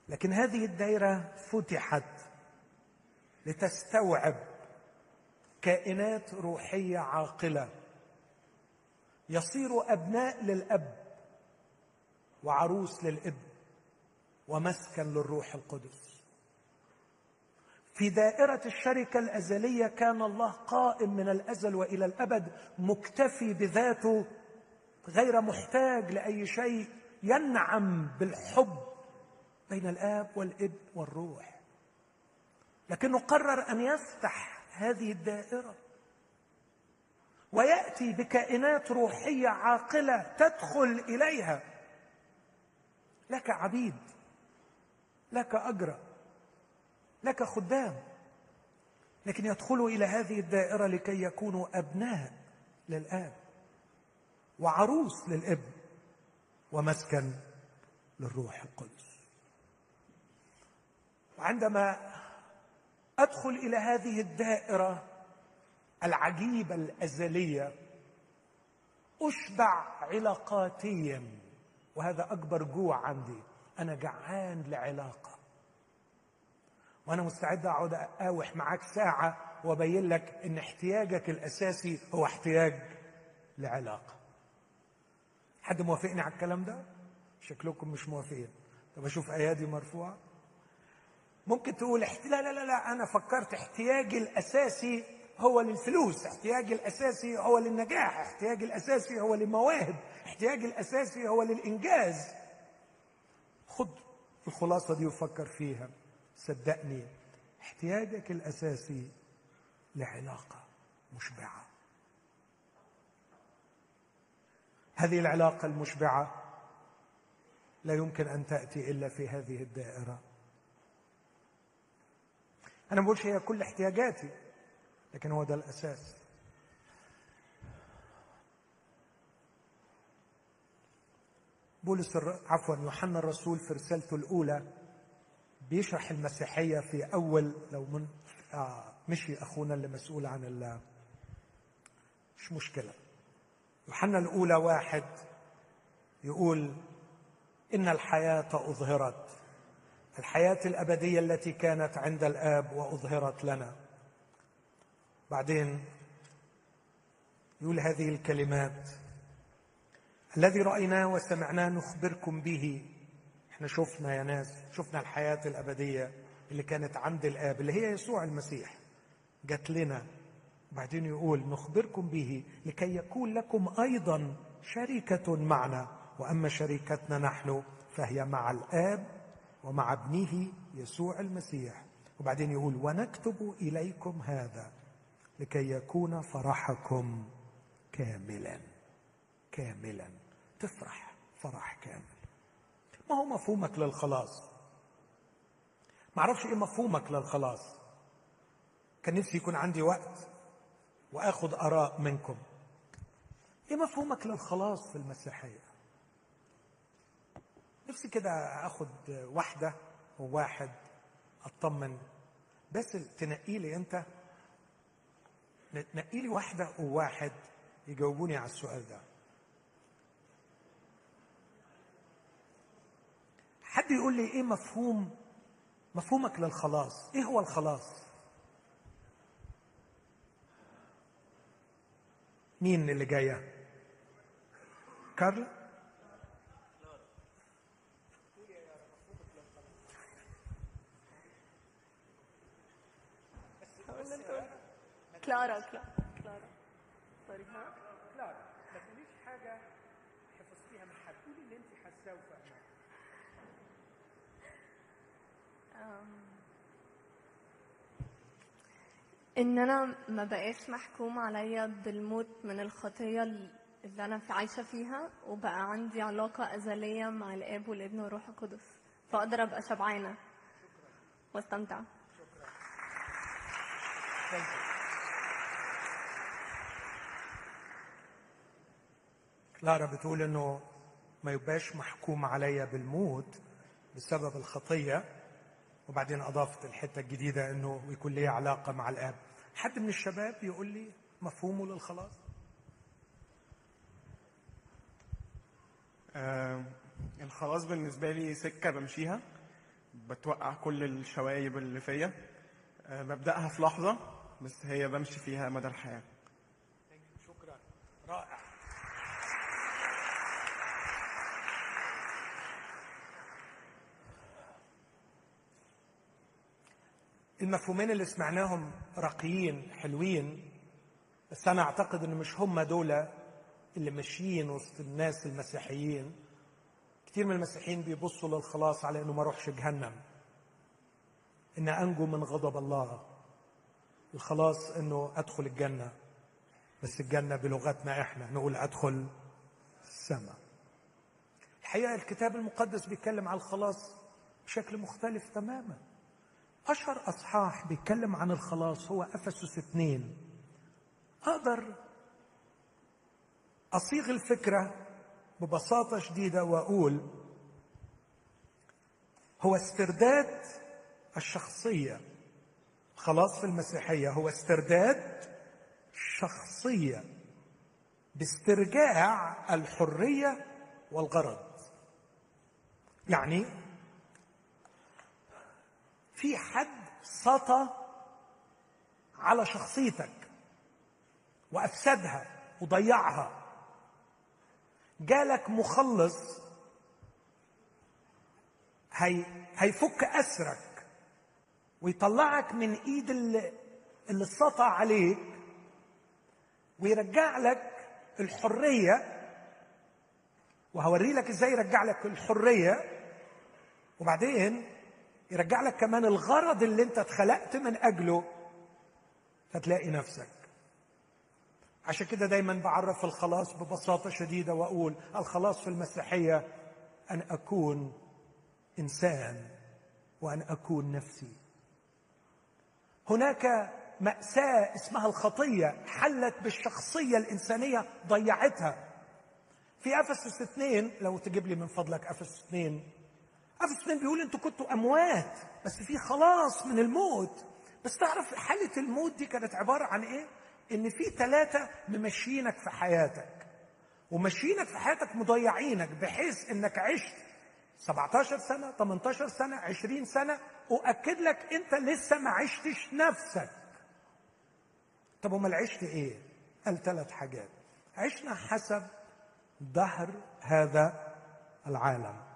لكن هذه الدائرة فتحت لتستوعب كائنات روحية عاقلة. يصير أبناء للأب وعروس للابن ومسكن للروح القدس. في دائرة الشركة الأزلية كان الله قائم من الأزل وإلى الأبد مكتفي بذاته غير محتاج لأي شيء ينعم بالحب بين الآب والابن والروح. لكنه قرر أن يفتح هذه الدائرة. ويأتي بكائنات روحية عاقلة تدخل إليها. لك عبيد لك أجر لك خدام. لكن يدخلوا إلى هذه الدائرة لكي يكونوا أبناء للآب وعروس للإبن ومسكن للروح القدس. وعندما أدخل إلى هذه الدائرة العجيبة الأزلية أشبع علاقاتيا وهذا أكبر جوع عندي. أنا جعان لعلاقة. وأنا مستعد أقعد أقاوح معاك ساعة وأبين لك إن احتياجك الأساسي هو احتياج لعلاقة. حد موافقني على الكلام ده؟ شكلكم مش موافقين. طب أشوف أيادي مرفوعة. ممكن تقول لا لا لا لا أنا فكرت احتياجي الأساسي هو للفلوس احتياجي الأساسي هو للنجاح احتياجي الأساسي هو للمواهب احتياجي الأساسي هو للإنجاز. خد الخلاصة دي وفكر فيها صدقني احتياجك الأساسي لعلاقة مشبعة. هذه العلاقة المشبعة لا يمكن أن تأتي إلا في هذه الدائرة. أنا ما بقولش هي كل احتياجاتي. لكن هو ده الأساس. بولس عفوا يوحنا الرسول في رسالته الأولى بيشرح المسيحية في أول لو من آه مشي أخونا اللي مسؤول عن ال مش مشكلة. يوحنا الأولى واحد يقول إن الحياة أظهرت الحياة الأبدية التي كانت عند الآب وأظهرت لنا. بعدين يقول هذه الكلمات. الذي رايناه وسمعناه نخبركم به. إحنا شفنا يا ناس شفنا الحياة الأبدية اللي كانت عند الآب اللي هي يسوع المسيح. جات لنا. بعدين يقول نخبركم به لكي يكون لكم أيضا شركه معنا. وأما شركتنا نحن فهي مع الآب ومع ابنه يسوع المسيح. وبعدين يقول ونكتب إليكم هذا. لكي يكون فرحكم كاملا. كاملا. تفرح فرح كامل. ما هو مفهومك للخلاص؟ ما أعرفش إيه مفهومك للخلاص. كان نفسي يكون عندي وقت وآخذ آراء منكم. إيه مفهومك للخلاص في المسيحية؟ نفسي كده اخد واحدة وواحد أطمن. بس تنقي لي أنت تنقي لي واحدة وواحد يجاوبوني على السؤال ده. حد يقول لي إيه مفهوم مفهومك للخلاص؟ إيه هو الخلاص؟ مين اللي جاية؟ كارلا كلارا. كلارا. كلارا سوري ها كلارا. ما تقوليش حاجة حفظتيها من حد قولي اللي انت حاساه وفاهماه. إن أنا ما بقاش محكوم عليا بالموت من الخطية اللي أنا في عايشة فيها وبقى عندي علاقة أزلية مع الآب والابن والروح القدس. فأقدر أبقى شبعانة. واستمتع. شكرا. لارا بتقول إنه ما يبقاش محكوم عليا بالموت بسبب الخطية وبعدين أضافت الحتة الجديدة إنه يكون لي علاقة مع الآب. حد من الشباب يقول لي مفهومه للخلاص؟ آه الخلاص بالنسبة لي سكة بمشيها بتوقع كل الشوايب اللي فيا آه ببدأها في لحظة بس هي بمشي فيها مدى الحياة شكرا رائع المفهومين اللي سمعناهم راقيين حلوين بس أنا أعتقد إن مش هم دول اللي ماشيين وسط الناس المسيحيين. كثير من المسيحيين بيبصوا للخلاص على إنه ما اروحش جهنم. إن أنجو من غضب الله. الخلاص إنه أدخل الجنة. بس الجنة بلغتنا إحنا. نقول أدخل السماء. الحقيقة الكتاب المقدس بيتكلم على الخلاص بشكل مختلف تماما. أشهر أصحاح بيتكلم عن الخلاص هو أفسس اثنين. أقدر أصيغ الفكرة ببساطة شديدة وأقول هو استرداد الشخصية. خلاص في المسيحية هو استرداد شخصية باسترجاع الحرية والغرض. يعني في حد سطى على شخصيتك وأفسدها وضيعها. جالك مخلص هي هيفك أسرك ويطلعك من إيد اللي, اللي سطى عليك ويرجع لك الحرية. وهوري لك إزاي يرجع لك الحرية. وبعدين يرجع لك كمان الغرض اللي انت اتخلقت من اجله فتلاقي نفسك. عشان كده دايما بعرف الخلاص ببساطة شديدة وأقول الخلاص في المسيحية أن أكون إنسان وأن أكون نفسي. هناك مأساة اسمها الخطية حلت بالشخصية الإنسانية ضيعتها. في أفسس 2 لو تجيب لي من فضلك أفسس 2 عدد اثنين بيقول أنتوا كنتوا أموات بس في خلاص من الموت. بس تعرف حالة الموت دي كانت عبارة عن إيه؟ إن في ثلاثة ممشينك في حياتك وماشيينك في حياتك مضيعينك بحيث إنك عشت 17 سنة 18 سنة 20 سنة أؤكد لك أنت لسه ما عشتش نفسك. طب أمال عشت إيه؟ قال ثلاث حاجات. عشنا حسب دهر هذا العالم.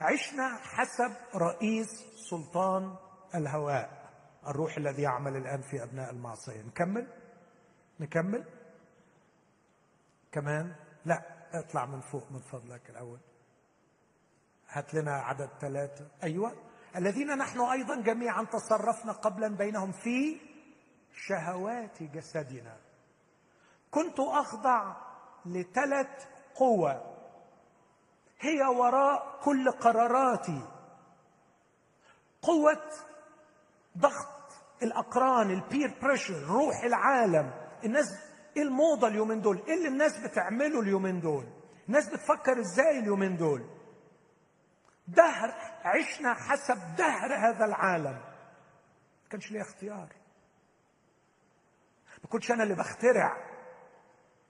عشنا حسب رئيس سلطان الهواء الروح الذي يعمل الآن في أبناء المعصيه نكمل؟ نكمل؟ كمان؟ لا اطلع من فوق من فضلك الأول. هات لنا عدد ثلاثة أيوه. الذين نحن أيضا جميعا تصرفنا قبلا بينهم في شهوات جسدنا. كنت أخضع لثلاث قوى هي وراء كل قراراتي. قوة ضغط الأقران البير بريشر روح العالم الناس إيه الموضة اليومين دول؟ إيه اللي الناس بتعمله اليومين دول؟ الناس بتفكر إزاي اليومين دول؟ دهر عشنا حسب دهر هذا العالم. ما كانش لي اختيار. ما كنتش أنا اللي بخترع.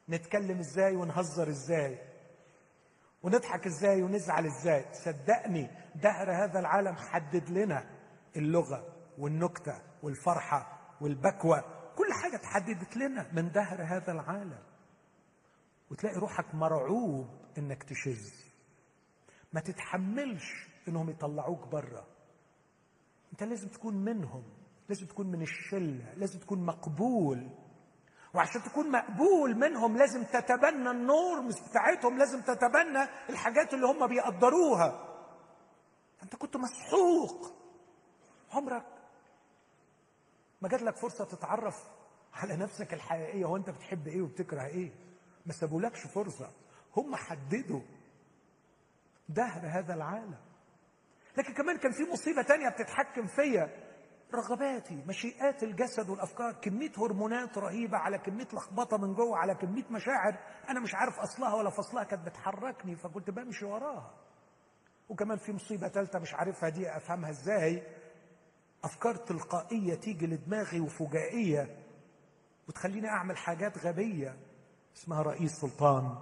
نتكلم إزاي ونهزر إزاي. ونضحك إزاي ونزعل إزاي. صدقني دهر هذا العالم حدد لنا اللغة والنكتة والفرحة والبكوة. كل حاجة اتحددت لنا من دهر هذا العالم. وتلاقي روحك مرعوب إنك تشذ. ما تتحملش إنهم يطلعوك بره أنت لازم تكون منهم لازم تكون من الشلة لازم تكون مقبول. وعشان تكون مقبول منهم لازم تتبنى النورمز بتاعتهم لازم تتبنى الحاجات اللي هم بيقدروها. انت كنت مسحوق. عمرك ما جات لك فرصة تتعرف على نفسك الحقيقية هو انت بتحب إيه وبتكره إيه؟ ما سابولكش فرصة. هم حددوا دهر هذا العالم. لكن كمان كان في مصيبة تانية بتتحكم فيا. رغباتي مشيئات الجسد والأفكار كمية هرمونات رهيبة على كمية لخبطة من جوه على كمية مشاعر أنا مش عارف أصلها ولا فصلها كانت بتحركني فكنت بمشي وراها. وكمان في مصيبة ثالثه مش عارفها دي أفهمها إزاي. أفكار تلقائية تيجي لدماغي وفجائية وتخليني أعمل حاجات غبية اسمها رئيس سلطان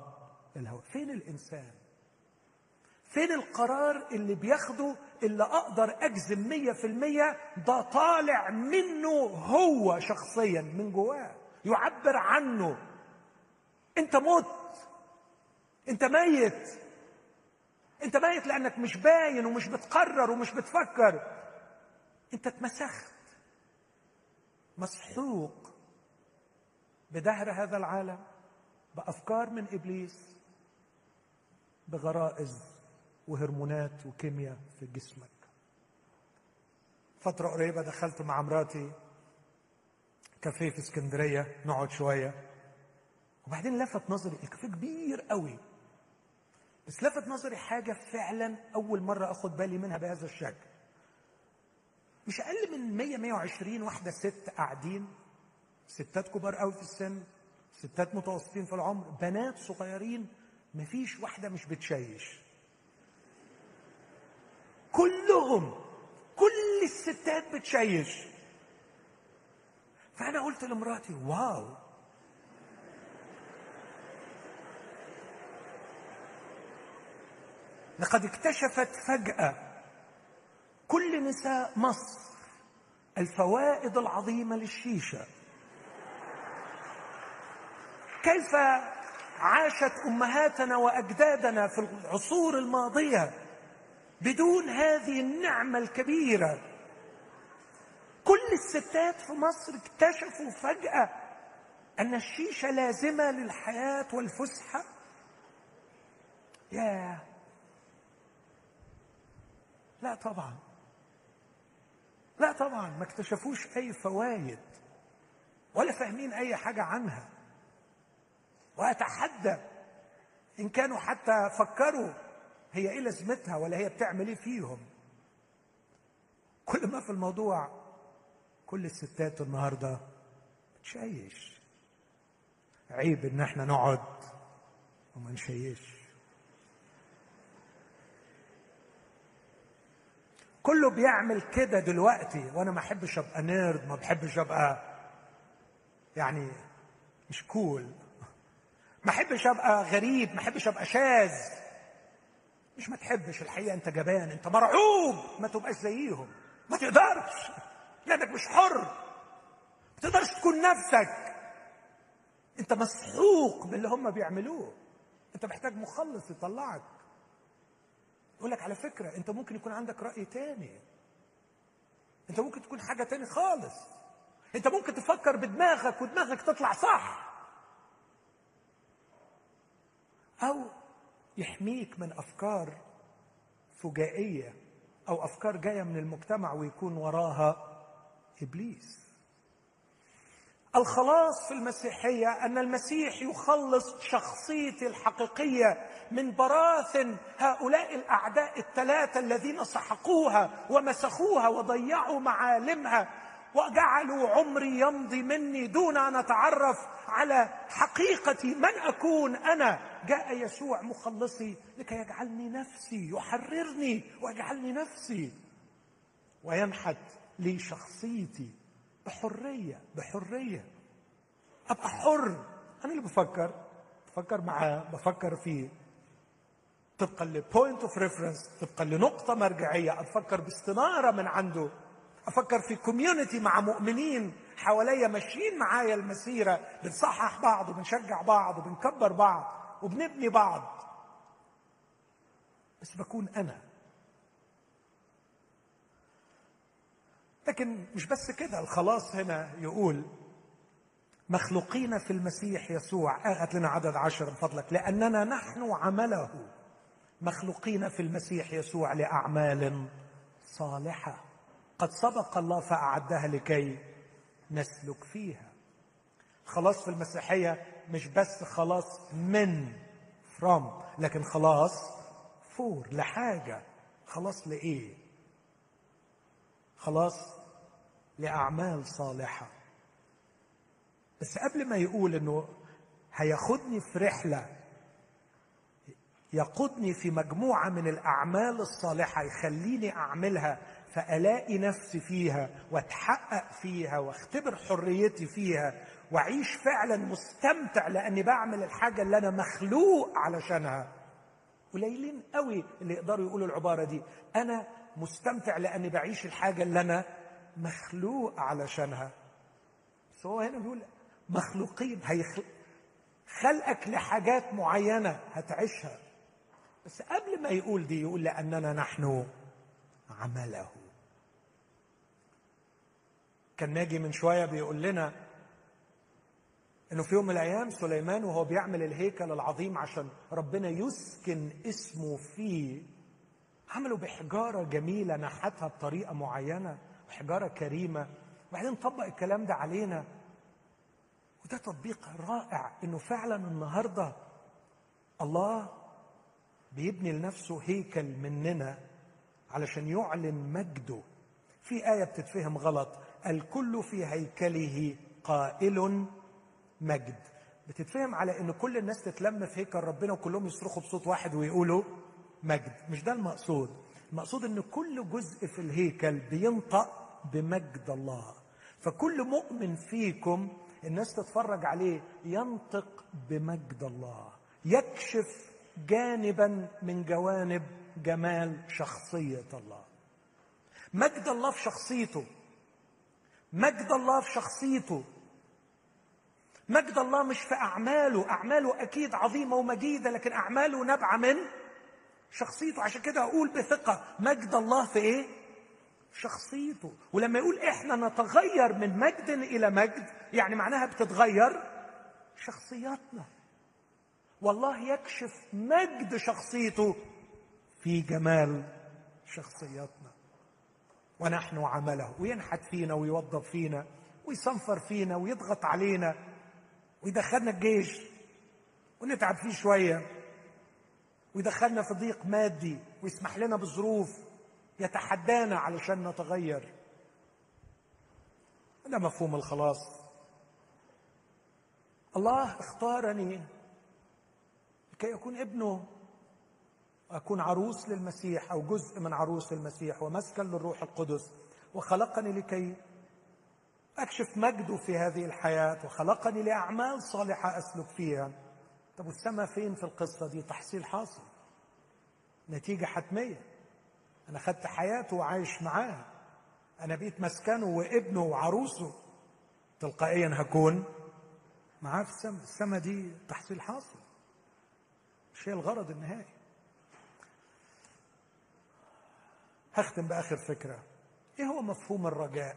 الهوى. فين الإنسان؟ فين القرار اللي بياخده اللي أقدر أجزم مية في المية ده طالع منه هو شخصيا من جواه يعبر عنه. أنت مت. أنت ميت. أنت ميت لأنك مش باين ومش بتقرر ومش بتفكر. أنت اتمسخت. مسحوق بدهر هذا العالم بأفكار من إبليس بغرائز وهرمونات وكيمياء في جسمك. فترة قريبة دخلت مع مراتي كافيه في اسكندرية نقعد شوية. وبعدين لفت نظري الكافيه كبير قوي. بس لفت نظري حاجة فعلا أول مرة أخد بالي منها بهذا الشكل. مش أقل من 100 120 واحدة ست قاعدين ستات كبار قوي في السن ستات متوسطين في العمر بنات صغيرين مفيش واحدة مش بتشيش. كلهم كل الستات بتشيش. فأنا قلت لمراتي واو. لقد اكتشفت فجأة كل نساء مصر الفوائد العظيمة للشيشة. كيف عاشت أمهاتنا وأجدادنا في العصور الماضية؟ بدون هذه النعمة الكبيرة. كل الستات في مصر اكتشفوا فجأة أن الشيشة لازمة للحياة والفسحة. يا لا طبعا. لا طبعا. ما اكتشفوش أي فوائد ولا فاهمين أي حاجة عنها. وأتحدى إن كانوا حتى فكروا هي إيه لازمتها ولا هي بتعمل إيه فيهم؟ كل ما في الموضوع كل الستات النهارده بتشيش. عيب إن إحنا نقعد وما نشيش. كله بيعمل كده دلوقتي وأنا ما أحبش أبقى نيرد ما بحبش أبقى يعني مش كول ما أحبش أبقى غريب ما أحبش أبقى شاذ. مش ما تحبش الحقيقة انت جبان انت مرعوب. ما تبقاش زيهم. ما تقدرش. لانك مش حر. ما تقدرش تكون نفسك. انت مسحوق باللي هم بيعملوه. انت محتاج مخلص يطلعك. يقول لك على فكرة انت ممكن يكون عندك رأي تاني. انت ممكن تكون حاجة تاني خالص. انت ممكن تفكر بدماغك ودماغك تطلع صح. أو يحميك من أفكار فجائية أو أفكار جاية من المجتمع ويكون وراها إبليس. الخلاص في المسيحية أن المسيح يخلص شخصيتي الحقيقية من براثن هؤلاء الأعداء الثلاثة الذين سحقوها ومسخوها وضيعوا معالمها. وجعلوا عمري يمضي مني دون أن أتعرف على حقيقتي. من أكون أنا؟ جاء يسوع مخلصي لكي يجعلني نفسي يحررني ويجعلني نفسي. وينحت لي شخصيتي بحرية بحرية. أبقى حر. أنا اللي بفكر. بفكر معاه بفكر فيه طبقا ل point of reference طبقا لنقطة مرجعية. أفكر باستنارة من عنده. أفكر في كوميونتي مع مؤمنين حواليا ماشيين معايا المسيرة بنصحح بعض وبنشجع بعض وبنكبر بعض وبنبني بعض. بس بكون أنا. لكن مش بس كده الخلاص هنا يقول مخلوقين في المسيح يسوع هات لنا عدد عشر من فضلك. لأننا نحن عمله. مخلوقين في المسيح يسوع لأعمال صالحة. قد سبق الله فأعدها لكي نسلك فيها. خلاص في المسيحية مش بس خلاص من from لكن خلاص فور لحاجة. خلاص لإيه؟ خلاص لأعمال صالحة. بس قبل ما يقول إنه هياخدني في رحلة يقودني في مجموعة من الأعمال الصالحة يخليني أعملها فألاقي نفسي فيها واتحقق فيها واختبر حريتي فيها وأعيش فعلا مستمتع لأني بعمل الحاجة اللي أنا مخلوق علشانها. قليلين قوي اللي يقدروا يقولوا العبارة دي. أنا مستمتع لأني بعيش الحاجة اللي أنا مخلوق علشانها. بس هو هنا بيقول مخلوقين هيخلق خلقك لحاجات معينة هتعيشها. بس قبل ما يقول دي يقول لأننا نحن عمله. كان ناجي من شوية بيقول لنا إنه في يوم من الأيام سليمان وهو بيعمل الهيكل العظيم عشان ربنا يسكن اسمه فيه. عملوا بحجارة جميلة نحتها بطريقة معينة وحجاره كريمة. وبعدين طبق الكلام ده علينا. وده تطبيق رائع إنه فعلا النهارده الله بيبني لنفسه هيكل مننا علشان يعلن مجده. في آية بتتفهم غلط. الكل في هيكله قائل مجد. بتتفهم على إن كل الناس تتلم في هيكل ربنا وكلهم يصرخوا بصوت واحد ويقولوا مجد. مش ده المقصود؟ المقصود إن كل جزء في الهيكل بينطق بمجد الله. فكل مؤمن فيكم الناس تتفرج عليه ينطق بمجد الله. يكشف جانبا من جوانب جمال شخصية الله. مجد الله في شخصيته. مجد الله في شخصيته. مجد الله مش في أعماله. أعماله أكيد عظيمة ومجيدة لكن أعماله نابعة من شخصيته. عشان كده أقول بثقة. مجد الله في إيه؟ شخصيته. ولما يقول إحنا نتغير من مجد إلى مجد يعني معناها بتتغير شخصياتنا. والله يكشف مجد شخصيته في جمال شخصياتنا. ونحن عمله. وينحت فينا ويوظف فينا ويصنفر فينا ويضغط علينا ويدخلنا الجيش ونتعب فيه شوية ويدخلنا في ضيق مادي ويسمح لنا بظروف يتحدانا علشان نتغير. ده مفهوم الخلاص. الله اختارني لكي أكون ابنه. أكون عروس للمسيح أو جزء من عروس المسيح ومسكن للروح القدس وخلقني لكي أكشف مجده في هذه الحياة وخلقني لأعمال صالحة أسلك فيها. طب والسماء فين في القصة دي؟ تحصيل حاصل. نتيجة حتمية. أنا خدت حياته وعايش معاه. أنا بقيت مسكنه وابنه وعروسه. تلقائيا هكون معاه في السماء. السماء دي تحصيل حاصل. مش هي الغرض النهائي. هختم بآخر فكرة. إيه هو مفهوم الرجاء؟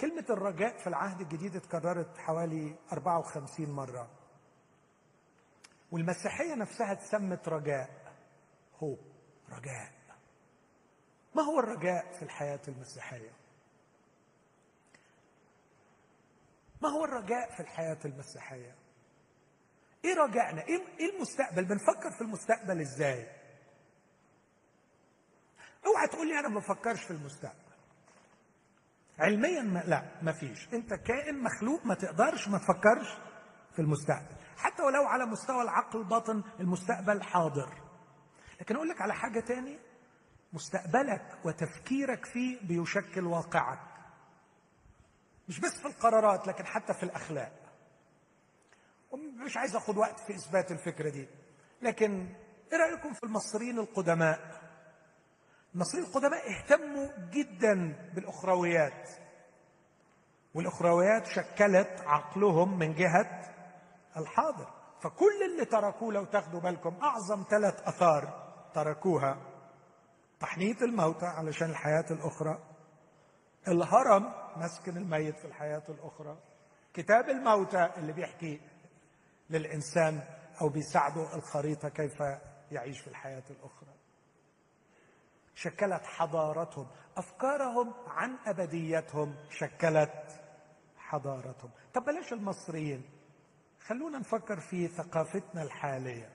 كلمة الرجاء في العهد الجديد اتكررت حوالي 54 مرة. والمسيحية نفسها اتسمت رجاء. هو رجاء. ما هو الرجاء في الحياة المسيحية؟ ما هو الرجاء في الحياة المسيحية؟ إيه رجائنا إيه إيه المستقبل؟ بنفكر في المستقبل إزاي؟ اوعى تقول لي أنا ما بفكرش في المستقبل. علميا ما لا ما فيش. انت كائن مخلوق ما تقدرش ما تفكرش في المستقبل. حتى ولو على مستوى العقل الباطن المستقبل حاضر. لكن أقول لك على حاجة تاني مستقبلك وتفكيرك فيه بيشكل واقعك. مش بس في القرارات لكن حتى في الأخلاق. مش عايز أخد وقت في إثبات الفكرة دي. لكن إيه رأيكم في المصريين القدماء؟ المصريين القدماء اهتموا جدا بالأخرويات. والأخرويات شكلت عقلهم من جهة الحاضر. فكل اللي تركوه لو تاخدوا بالكم أعظم ثلاث آثار تركوها تحنيط الموتى علشان الحياة الأخرى الهرم مسكن الميت في الحياة الأخرى كتاب الموتى اللي بيحكي للإنسان أو بيساعده الخريطة كيف يعيش في الحياة الأخرى. شكلت حضارتهم. أفكارهم عن أبديتهم شكلت حضارتهم. طب بلاش المصريين. خلونا نفكر في ثقافتنا الحالية.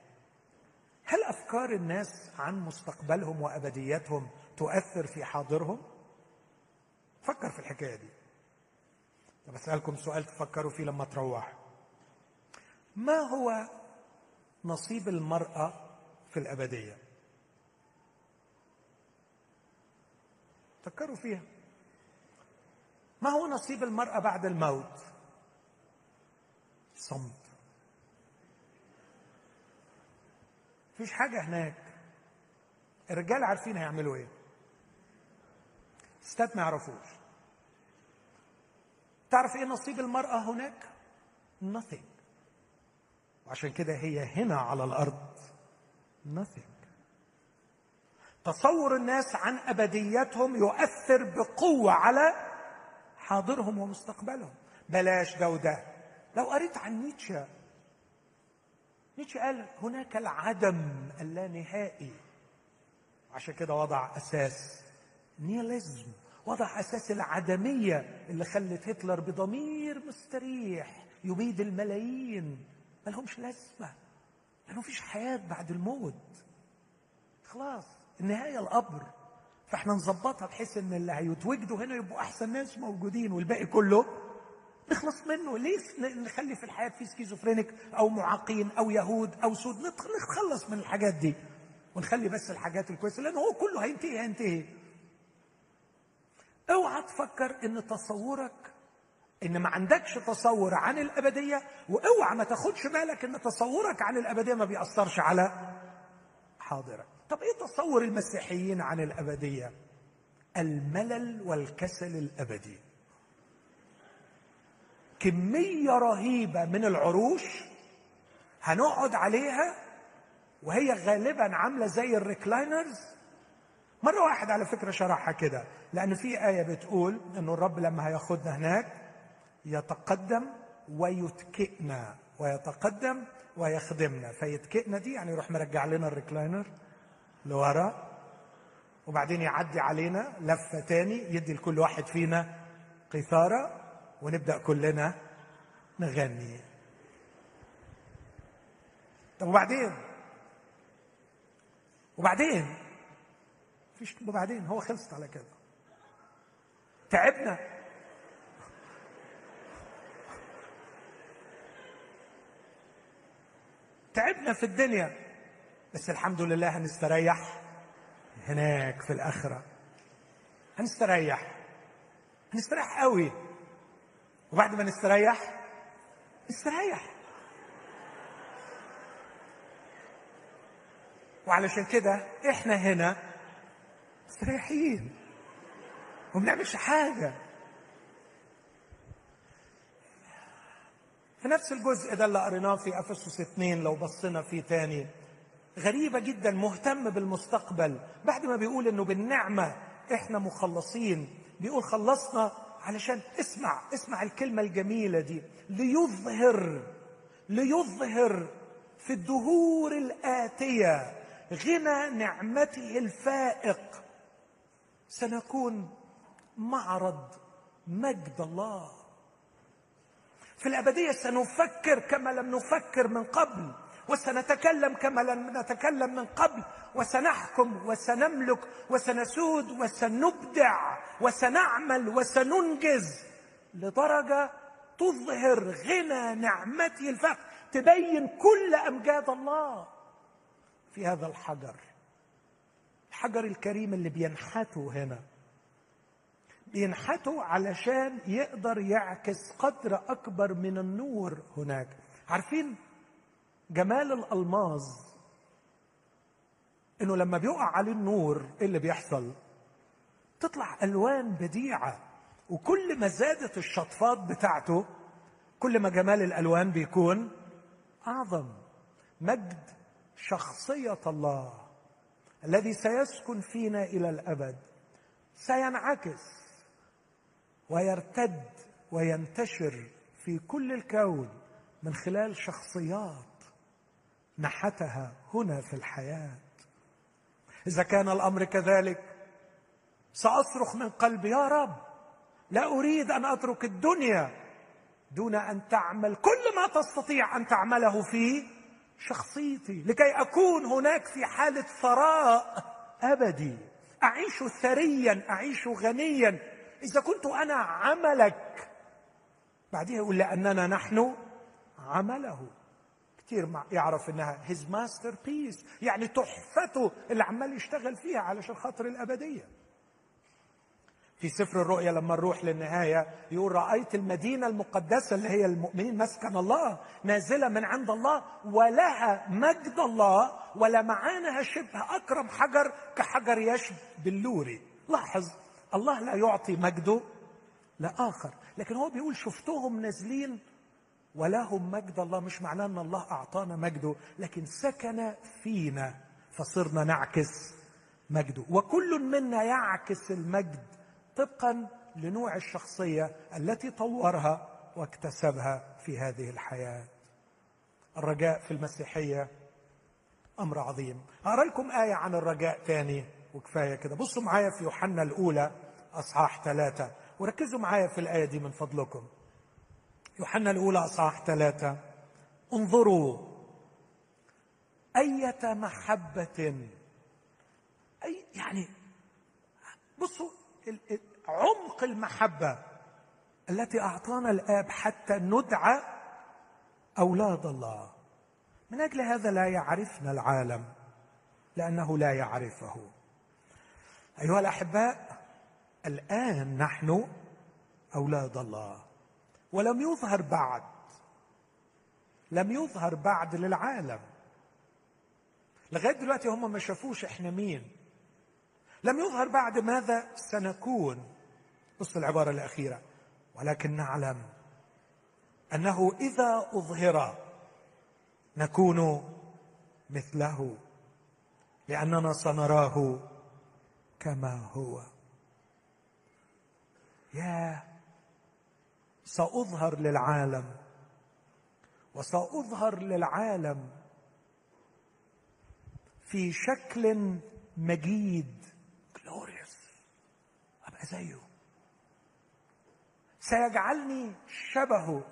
هل أفكار الناس عن مستقبلهم وأبديتهم تؤثر في حاضرهم؟ فكر في الحكاية دي. طب أسألكم سؤال تفكروا فيه لما تروحوا. ما هو نصيب المرأة في الأبدية؟ فكروا فيها. ما هو نصيب المرأة بعد الموت؟ صمت. مفيش حاجة هناك. الرجال عارفين هيعملوا إيه. الستات ما يعرفوش. تعرف إيه نصيب المرأة هناك؟ Nothing. وعشان كده هي هنا على الأرض. Nothing. تصور الناس عن أبديتهم يؤثر بقوة على حاضرهم ومستقبلهم. بلاش ده وده لو قريت عن نيتشه نيتشه قال هناك العدم اللانهائي. عشان كده وضع أساس نياليزم وضع أساس العدمية اللي خلت هتلر بضمير مستريح يبيد الملايين. ما لهمش لازمة لأنه مفيش حياة بعد الموت. خلاص. النهاية القبر. فاحنا نظبطها بحيث إن اللي هيتوجدوا هنا يبقوا أحسن ناس موجودين والباقي كله نخلص منه. ليه نخلي في الحياة في schizophrenic أو معاقين أو يهود أو سود؟ نتخلص من الحاجات دي ونخلي بس الحاجات الكويسة لأن هو كله هينتهي هينتهي. اوعى تفكر إن تصورك إن ما عندكش تصور عن الأبدية وأوعى ما تاخدش بالك إن تصورك عن الأبدية ما بيأثرش على حاضرك. طب إيه تصور المسيحيين عن الأبدية؟ الملل والكسل الأبدي. كمية رهيبة من العروش هنقعد عليها وهي غالبا عاملة زي الريكلاينرز. مرة واحد على فكرة شرحها كده لأن في آية بتقول إنه الرب لما هياخدنا هناك يتقدم ويتكئنا ويتقدم ويخدمنا. فيتكئنا دي يعني يروح مرجع لنا الريكلاينر؟ لورا وبعدين يعدي علينا لفة تاني يدي لكل واحد فينا قيثارة ونبدأ كلنا نغني. طب وبعدين؟ وبعدين؟ مفيش وبعدين؟ هو خلصت على كده. تعبنا. تعبنا في الدنيا. بس الحمد لله هنستريح هناك في الآخرة. هنستريح. هنستريح قوي. وبعد ما نستريح نستريح. وعلشان كده إحنا هنا مستريحين. وما بنعملش حاجة. في نفس الجزء ده اللي قريناه في أفسس اثنين لو بصينا فيه تاني. غريبة جدا مهتم بالمستقبل. بعد ما بيقول إنه بالنعمة إحنا مخلصين بيقول خلصنا علشان اسمع اسمع الكلمة الجميلة دي. ليظهر ليظهر في الدهور الآتية غنى نعمته الفائق. سنكون معرض مجد الله. في الأبدية سنفكر كما لم نفكر من قبل. وسنتكلم كما لم نتكلم من قبل وسنحكم وسنملك وسنسود وسنبدع وسنعمل وسننجز لدرجة تظهر غنى نعمته الفقر تبين كل أمجاد الله في هذا الحجر. الحجر الكريم اللي بينحته هنا. بينحته علشان يقدر يعكس قدر أكبر من النور هناك. عارفين جمال الألماظ إنه لما بيقع عليه النور إيه اللي بيحصل؟ تطلع ألوان بديعة وكل ما زادت الشطفات بتاعته كل ما جمال الألوان بيكون أعظم. مجد شخصية الله الذي سيسكن فينا إلى الأبد. سينعكس ويرتد وينتشر في كل الكون من خلال شخصيات نحتها هنا في الحياة. إذا كان الأمر كذلك سأصرخ من قلبي يا رب لا أريد أن أترك الدنيا دون أن تعمل كل ما تستطيع أن تعمله في شخصيتي لكي أكون هناك في حالة ثراء أبدي. أعيش ثريا أعيش غنيا. إذا كنت أنا عملك. بعدها يقول لأننا نحن عمله. كثير يعرف إنها His masterpiece يعني تحفته اللي عمال يشتغل فيها علشان خاطر الأبدية. في سفر الرؤيا لما نروح للنهاية يقول رأيت المدينة المقدسة اللي هي المؤمنين مسكن الله نازلة من عند الله ولها مجد الله ولمعانها شبه أكرم حجر كحجر يشب بللوري. لاحظ الله لا يعطي مجده لآخر لكن هو بيقول شفتهم نازلين ولهم مجد الله مش معناه إن الله أعطانا مجده لكن سكن فينا فصرنا نعكس مجده. وكل منا يعكس المجد طبقا لنوع الشخصية التي طورها واكتسبها في هذه الحياة. الرجاء في المسيحية أمر عظيم. اقرا لكم آية عن الرجاء تاني وكفاية كده. بصوا معايا في يوحنا الأولى أصحاح ثلاثة. وركزوا معايا في الآية دي من فضلكم. يوحنا الأولى اصحاح ثلاثة. انظروا. أية محبة. أي يعني بصوا عمق المحبة التي أعطانا الآب حتى ندعى أولاد الله. من أجل هذا لا يعرفنا العالم لأنه لا يعرفه. أيها الأحباء الآن نحن أولاد الله. ولم يظهر بعد. لم يظهر بعد للعالم. لغاية دلوقتي هم ما شافوش إحنا مين. لم يظهر بعد ماذا سنكون. بص العبارة الأخيرة. ولكن نعلم أنه إذا أظهر نكون مثله. لأننا سنراه كما هو. يا سأظهر للعالم. وسأظهر للعالم في شكل مجيد. Glorious. أبقى زيه. سيجعلني شبهه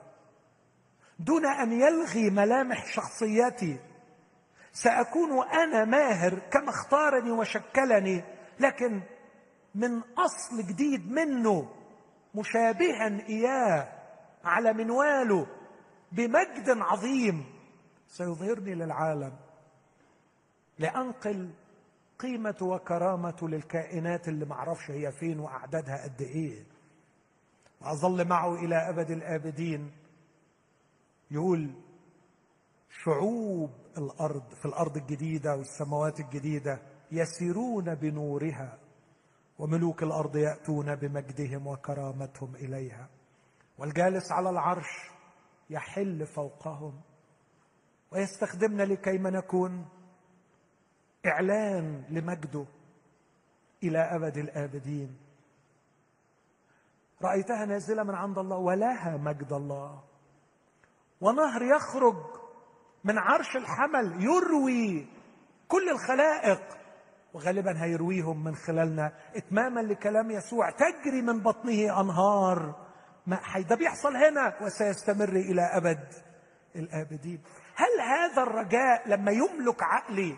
دون أن يلغي ملامح شخصيتي. سأكون أنا ماهر كما اختارني وشكلني لكن من أصل جديد منه مشابها إياه على منواله بمجد عظيم سيظهرني للعالم. لأنقل قيمة وكرامة للكائنات اللي معرفش هي فين وأعدادها قد إيه. وأظل معه إلى أبد الآبدين. يقول شعوب الأرض في الأرض الجديدة والسماوات الجديدة يسيرون بنورها وملوك الأرض يأتون بمجدهم وكرامتهم إليها. والجالس على العرش يحل فوقهم ويستخدمنا لكيما نكون إعلان لمجده إلى أبد الآبدين. رأيتها نازلة من عند الله ولها مجد الله. ونهر يخرج من عرش الحمل يروي كل الخلائق. وغالبا هيرويهم من خلالنا. اتماما لكلام يسوع. تجري من بطنه أنهار. ماء ده بيحصل هنا وسيستمر إلى أبد الآبدين. هل هذا الرجاء لما يملك عقلي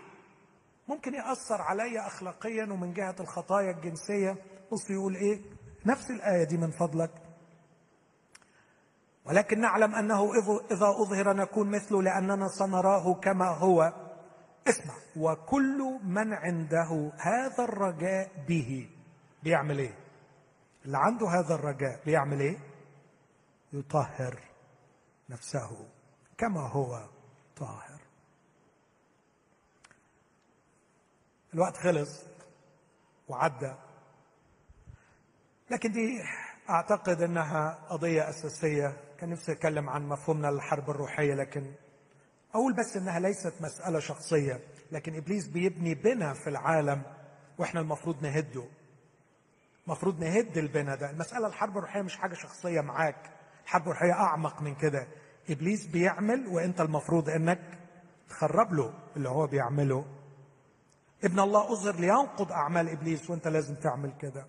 ممكن يأثر علي اخلاقيا ومن جهة الخطايا الجنسية؟ بص يقول إيه؟ نفس الآية دي من فضلك. ولكن نعلم أنه إذا أظهر نكون مثله لأننا سنراه كما هو. اسمع. وكل من عنده هذا الرجاء به بيعمل إيه؟ اللي عنده هذا الرجاء بيعمل إيه؟ يطهر نفسه كما هو طاهر. الوقت خلص وعدى. لكن دي أعتقد إنها قضية أساسية. كان نفسي أتكلم عن مفهومنا للحرب الروحية لكن أقول بس إنها ليست مسألة شخصية لكن إبليس بيبني بنا في العالم وإحنا المفروض نهده. المفروض نهد البنا ده. المسألة الحرب الروحية مش حاجة شخصية معاك. الحرب الروحية أعمق من كده. إبليس بيعمل وإنت المفروض إنك تخرب له اللي هو بيعمله. ابن الله اظهر لينقض أعمال إبليس وإنت لازم تعمل كده.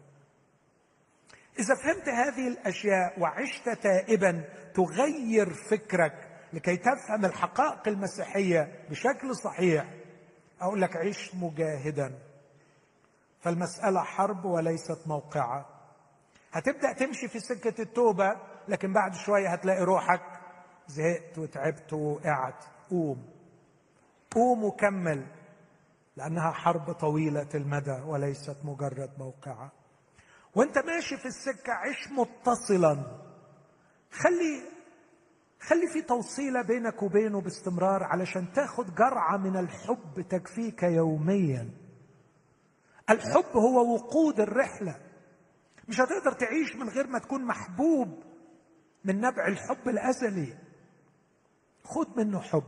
إذا فهمت هذه الأشياء وعشت تائبا تغير فكرك لكي تفهم الحقائق المسيحية بشكل صحيح. أقول لك عيش مجاهدا. فالمسألة حرب وليست موقعة. هتبدأ تمشي في سكة التوبة لكن بعد شوية هتلاقي روحك زهقت وتعبت ووقعت. قوم. قوم وكمل لأنها حرب طويلة المدى وليست مجرد موقعة. وأنت ماشي في السكة عش متصلا. خلي خلي في توصيلة بينك وبينه باستمرار علشان تاخد جرعة من الحب تكفيك يوميا. الحب هو وقود الرحلة. مش هتقدر تعيش من غير ما تكون محبوب من نبع الحب الأزلي. خد منه حب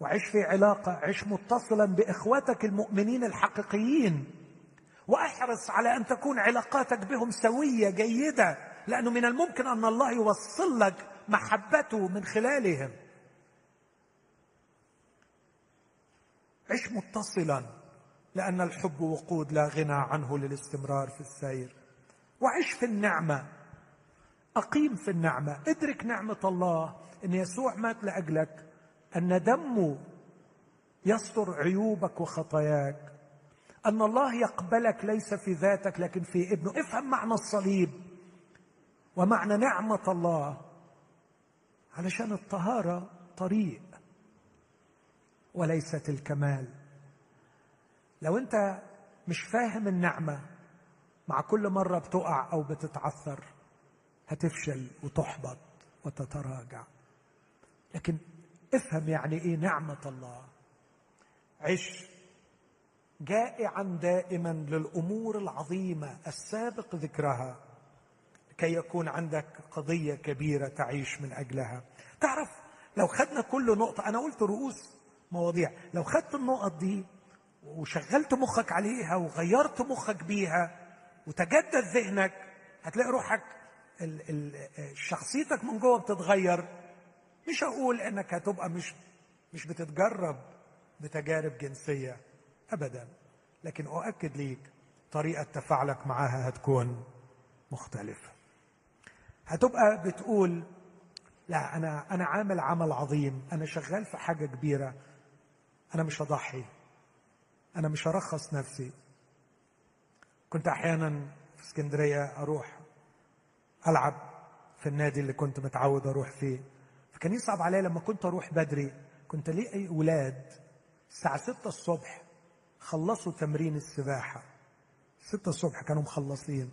وعيش في علاقة عيش متصلا باخوتك المؤمنين الحقيقيين. وأحرص على أن تكون علاقاتك بهم سوية جيدة لأنه من الممكن أن الله يوصل لك محبته من خلالهم. عش متصلا لأن الحب وقود لا غنى عنه للاستمرار في السير. وعش في النعمة أقيم في النعمة. ادرك نعمة الله إن يسوع مات لأجلك أن دمه يستر عيوبك وخطاياك. أن الله يقبلك ليس في ذاتك لكن في ابنه. افهم معنى الصليب ومعنى نعمة الله. علشان الطهارة طريق وليست الكمال. لو انت مش فاهم النعمة مع كل مرة بتقع أو بتتعثر هتفشل وتحبط وتتراجع. لكن افهم يعني إيه نعمة الله. عش جائعا دائما للأمور العظيمة السابق ذكرها. كي يكون عندك قضية كبيرة تعيش من أجلها. تعرف لو خدنا كل نقطة أنا قلت رؤوس مواضيع. لو خدت النقط دي وشغلت مخك عليها وغيرت مخك بيها وتجدد ذهنك هتلاقي روحك شخصيتك من جوه بتتغير. مش هقول إنك هتبقى مش مش بتتجرب بتجارب جنسية ابدا لكن أؤكد ليك طريقة تفاعلك معها هتكون مختلفة. هتبقى بتقول لا أنا أنا عامل عمل عظيم أنا شغال في حاجة كبيرة أنا مش هضحي أنا مش هرخص نفسي. كنت أحيانا في اسكندرية أروح ألعب في النادي اللي كنت متعود أروح فيه. فكان يصعب عليا لما كنت أروح بدري كنت ألاقي أولاد الساعة 6 الصبح خلصوا تمرين السباحة. 6 الصبح كانوا مخلصين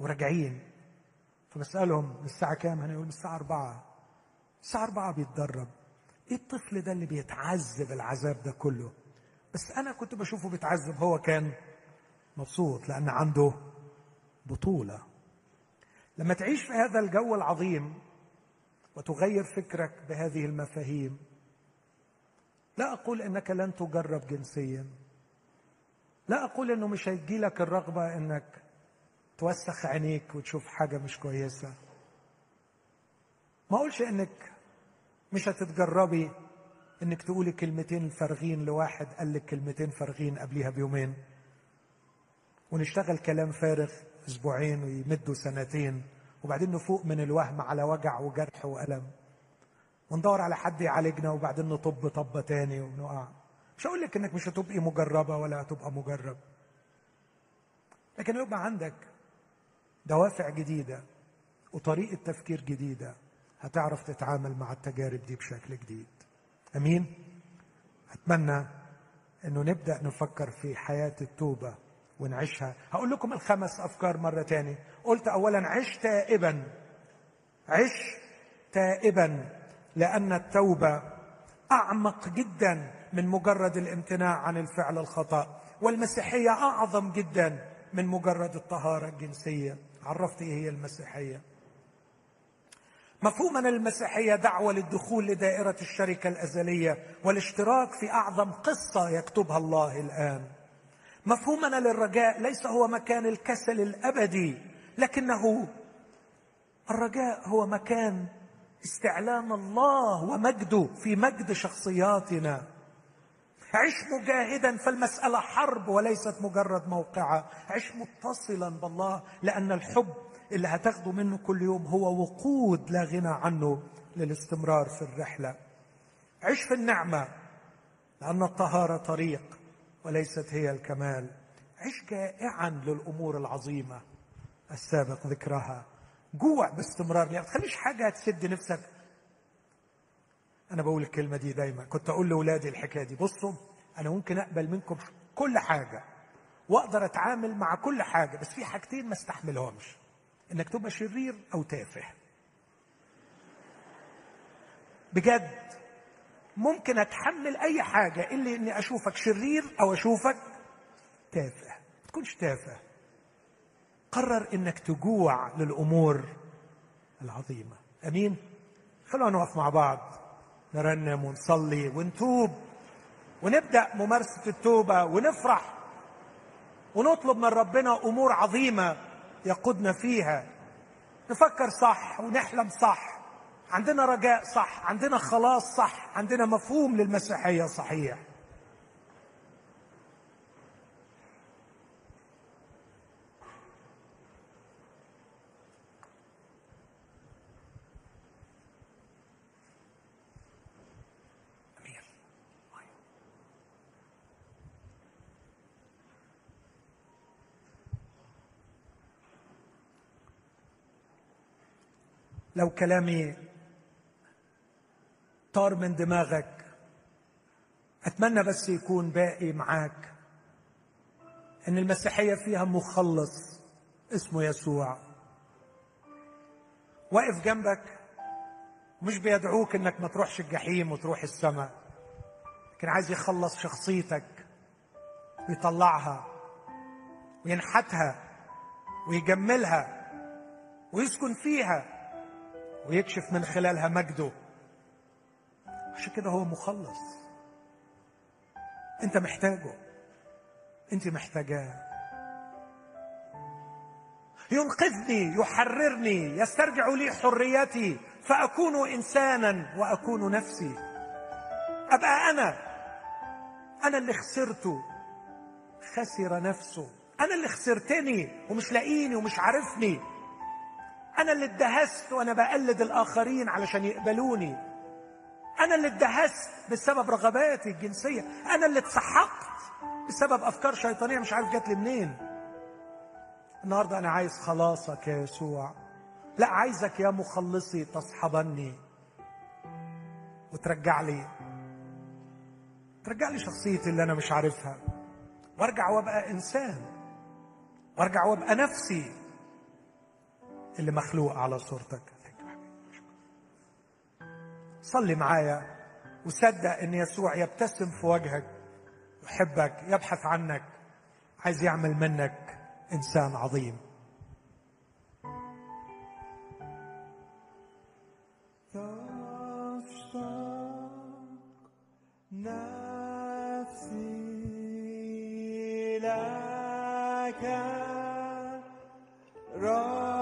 وراجعين. فبسالهم الساعة كام؟ هنا يقول الساعة 4 الساعة 4 بيتدرب. إيه الطفل ده اللي بيتعذب العذاب ده كله؟ بس أنا كنت بشوفه بيتعذب. هو كان مبسوط لأن عنده بطولة. لما تعيش في هذا الجو العظيم وتغير فكرك بهذه المفاهيم لا أقول إنك لن تجرب جنسيا. لا أقول إنه مش هيجي لك الرغبة إنك توسخ عينيك وتشوف حاجة مش كويسة. ما أقولش إنك مش هتتجربي إنك تقولي كلمتين فارغين لواحد قال لك كلمتين فارغين قبليها بيومين. ونشتغل كلام فارغ أسبوعين ويمدوا سنتين وبعدين نفوق من الوهم على وجع وجرح وألم. وندور على حد يعالجنا وبعدين نطب طبة تاني ونقع. مش هقول لك إنك مش هتبقي مجربة ولا هتبقى مجرب. لكن يبقى عندك دوافع جديدة وطريقة تفكير جديدة هتعرف تتعامل مع التجارب دي بشكل جديد. أمين؟ أتمنى إنه نبدأ نفكر في حياة التوبة ونعيشها. هقول لكم الخمس أفكار مرة تاني. قلت اولا عش تائبا. عش تائبا لأن التوبة أعمق جدا من مجرد الامتناع عن الفعل الخطأ والمسيحية أعظم جدا من مجرد الطهارة الجنسية. عرفت إيه هي المسيحية؟ مفهوما المسيحية دعوة للدخول لدائرة الشركة الأزلية والاشتراك في أعظم قصة يكتبها الله الآن. مفهومنا للرجاء ليس هو مكان الكسل الأبدي لكنه الرجاء هو مكان استعلام الله ومجده في مجد شخصياتنا. عش مجاهدا فالمسألة حرب وليست مجرد موقعة. عش متصلا بالله لأن الحب اللي هتاخده منه كل يوم هو وقود لا غنى عنه للاستمرار في الرحلة. عش في النعمة لأن الطهارة طريق وليست هي الكمال. عش جائعا للأمور العظيمة السابق ذكرها. جوع باستمرار يعني ما تخليش حاجة تسد نفسك. أنا بقول الكلمة دي دايما. كنت أقول لأولادي الحكاية دي. بصوا أنا ممكن أقبل منكم كل حاجة وأقدر أتعامل مع كل حاجة بس في حاجتين ما استحملهمش إنك تبقى شرير أو تافه. بجد ممكن أتحمل أي حاجة إلا إني أشوفك شرير أو أشوفك تافه. ما تكونش تافه. قرر إنك تجوع للأمور العظيمة. أمين؟ خلونا نقف مع بعض نرنم ونصلي ونتوب. ونبدأ ممارسة التوبة ونفرح ونطلب من ربنا أمور عظيمة يقودنا فيها. نفكر صح ونحلم صح. عندنا رجاء صح عندنا خلاص صح عندنا مفهوم للمسيحية صحيح. لو كلامي طار من دماغك أتمنى بس يكون باقي معاك إن المسيحية فيها مخلص اسمه يسوع. واقف جنبك مش بيدعوك إنك ما تروحش الجحيم وتروح السماء لكن عايز يخلص شخصيتك ويطلعها وينحتها ويجملها ويسكن فيها. ويكشف من خلالها مجده. عشان كده هو مخلص. انت محتاجه. انت محتاجاه. ينقذني يحررني يسترجع لي حريتي فأكون إنسانا وأكون نفسي. أبقى أنا. أنا اللي خسرته خسر نفسه. أنا اللي خسرتني ومش لاقيني ومش عارفني. أنا اللي اتدهست وأنا بقلد الآخرين علشان يقبلوني. أنا اللي اتدهست بسبب رغباتي الجنسية. أنا اللي اتسحقت بسبب أفكار شيطانية مش عارف جات لي منين. النهارده أنا عايز خلاصك يا يسوع. لا عايزك يا مخلصي تصحبني. وترجع لي. ترجع لي شخصيتي اللي أنا مش عارفها. وأرجع وأبقى إنسان. وأرجع وأبقى نفسي. اللي مخلوق على صورتك. صلي معايا وصدق إن يسوع يبتسم في وجهك يحبك يبحث عنك عايز يعمل منك إنسان عظيم. نفسي لك been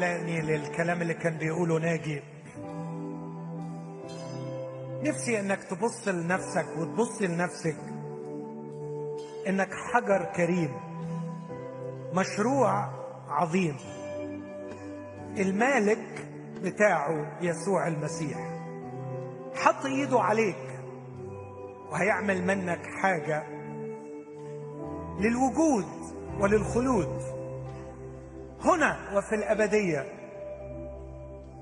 تاني للكلام اللي كان بيقوله ناجي. نفسي إنك تبص لنفسك وتبص لنفسك. إنك حجر كريم مشروع عظيم. المالك بتاعه يسوع المسيح. حط إيده عليك وهيعمل منك حاجة للوجود وللخلود. هنا وفي الأبدية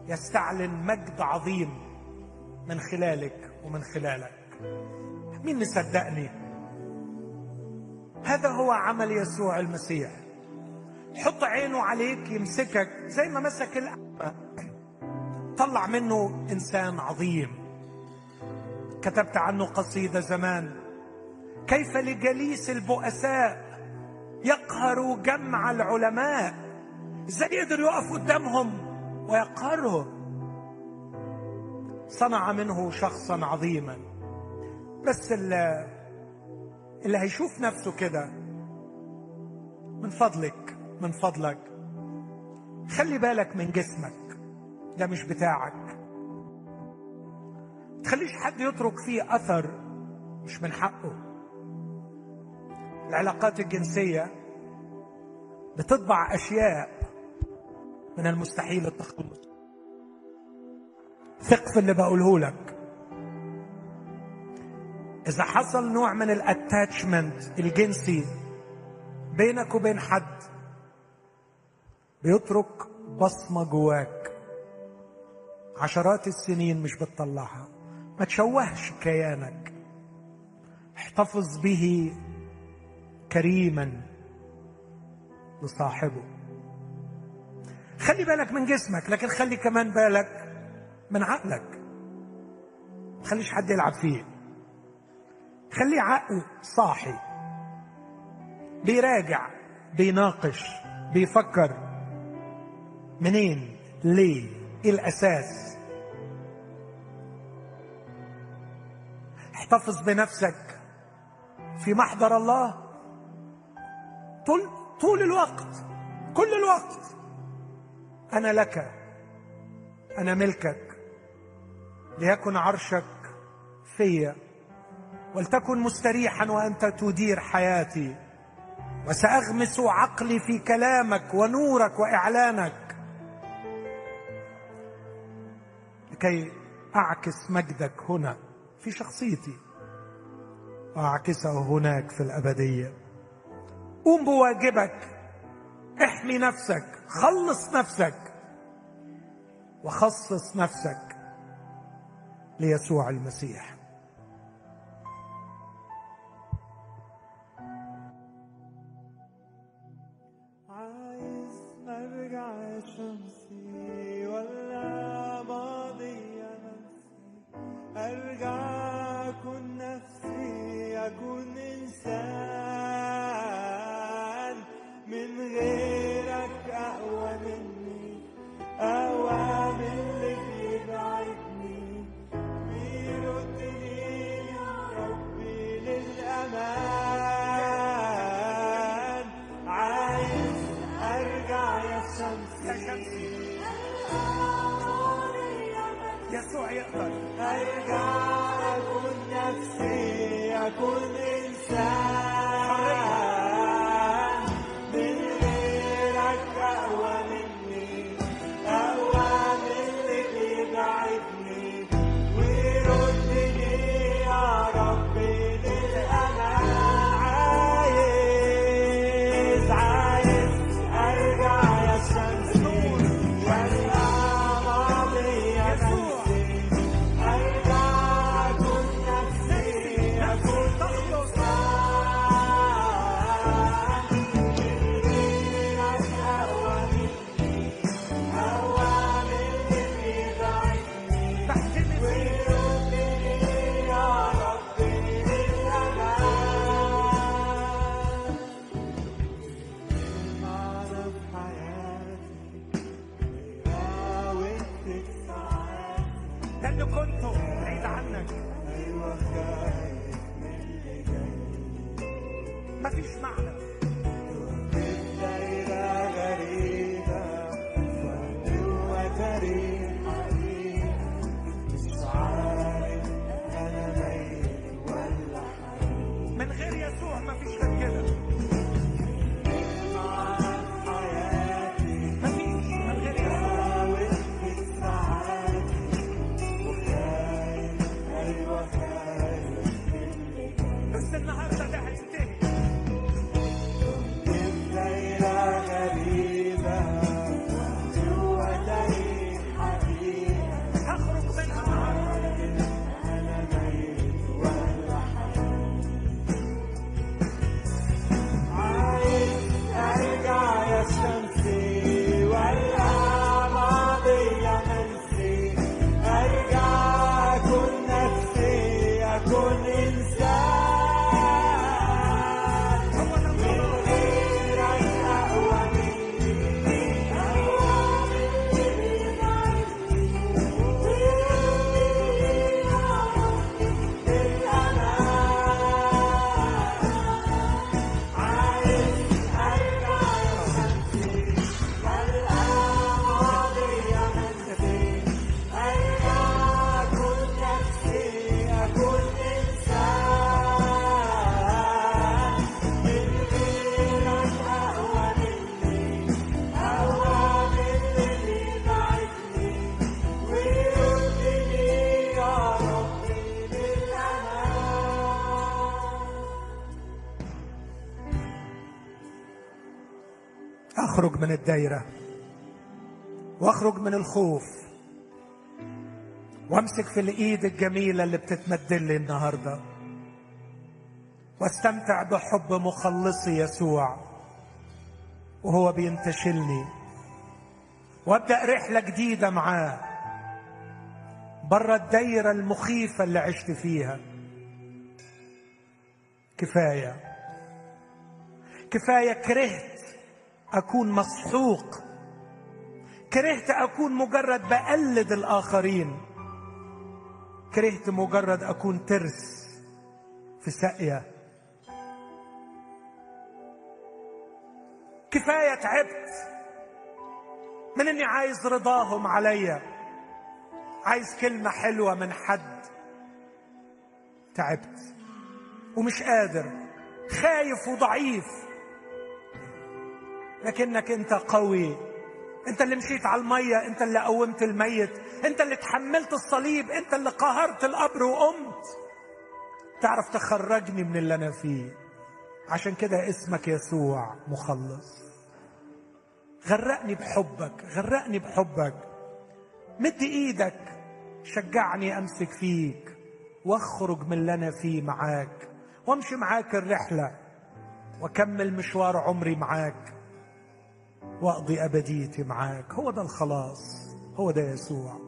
يستعلن مجد عظيم من خلالك ومن خلالك. مين مصدقني؟ هذا هو عمل يسوع المسيح. حط عينه عليك يمسكك زي ما مسك الأعمى طلع منه إنسان عظيم. كتبت عنه قصيدة زمان. كيف لجليس البؤساء يقهر جمع العلماء؟ إزاي يقدر يقف قدامهم ويقهرهم صنع منه شخصا عظيما. بس اللي, اللي هيشوف نفسه كده من فضلك من فضلك. خلي بالك من جسمك. ده مش بتاعك. تخليش حد يترك فيه أثر مش من حقه. العلاقات الجنسية بتطبع أشياء من المستحيل التخلص ثق في اللي بقوله لك. إذا حصل نوع من الاتاتشمنت الجنسي بينك وبين حد بيترك بصمة جواك. عشرات السنين مش بتطلعها. ما تشوهش كيانك. احتفظ به كريما لصاحبه. خلي بالك من جسمك لكن خلي كمان بالك من عقلك. ما تخليش حد يلعب فيه خلي عقل صاحي. بيراجع بيناقش بيفكر. منين؟ ليه؟ إيه الأساس؟ احتفظ بنفسك. في محضر الله؟ طول طول الوقت كل الوقت. أنا لك أنا ملكك ليكن عرشك فيا ولتكن مستريحا وأنت تدير حياتي. وسأغمس عقلي في كلامك ونورك وإعلانك. لكي أعكس مجدك هنا في شخصيتي. واعكسه هناك في الأبدية. قوم بواجبك. احمي نفسك خلص نفسك وخصص نفسك ليسوع المسيح. الدايرة. واخرج من الخوف. وامسك في الإيد الجميلة اللي بتتمد لي النهارده. واستمتع بحب مخلصي يسوع. وهو بينتشلني. وأبدأ رحلة جديدة معاه. بره الدايرة المخيفة اللي عشت فيها. كفاية. كفاية كرهت أكون مسحوق كرهت أكون مجرد بقلد الآخرين. كرهت مجرد أكون ترس في ساقية. كفاية تعبت من إني عايز رضاهم عليا. عايز كلمة حلوة من حد. تعبت ومش قادر. خايف وضعيف. لكنك انت قوي. انت اللي مشيت على المية انت اللي قومت الميت. انت اللي تحملت الصليب انت اللي قهرت القبر وقمت. تعرف تخرجني من اللي أنا فيه. عشان كده اسمك يسوع مخلص. غرقني بحبك غرقني بحبك. مد إيدك شجعني أمسك فيك. واخرج من اللي أنا فيه معاك. وامشي معاك الرحلة. واكمل مشوار عمري معاك. واقضي أبديتي معاك. هو ده الخلاص. هو ده يسوع.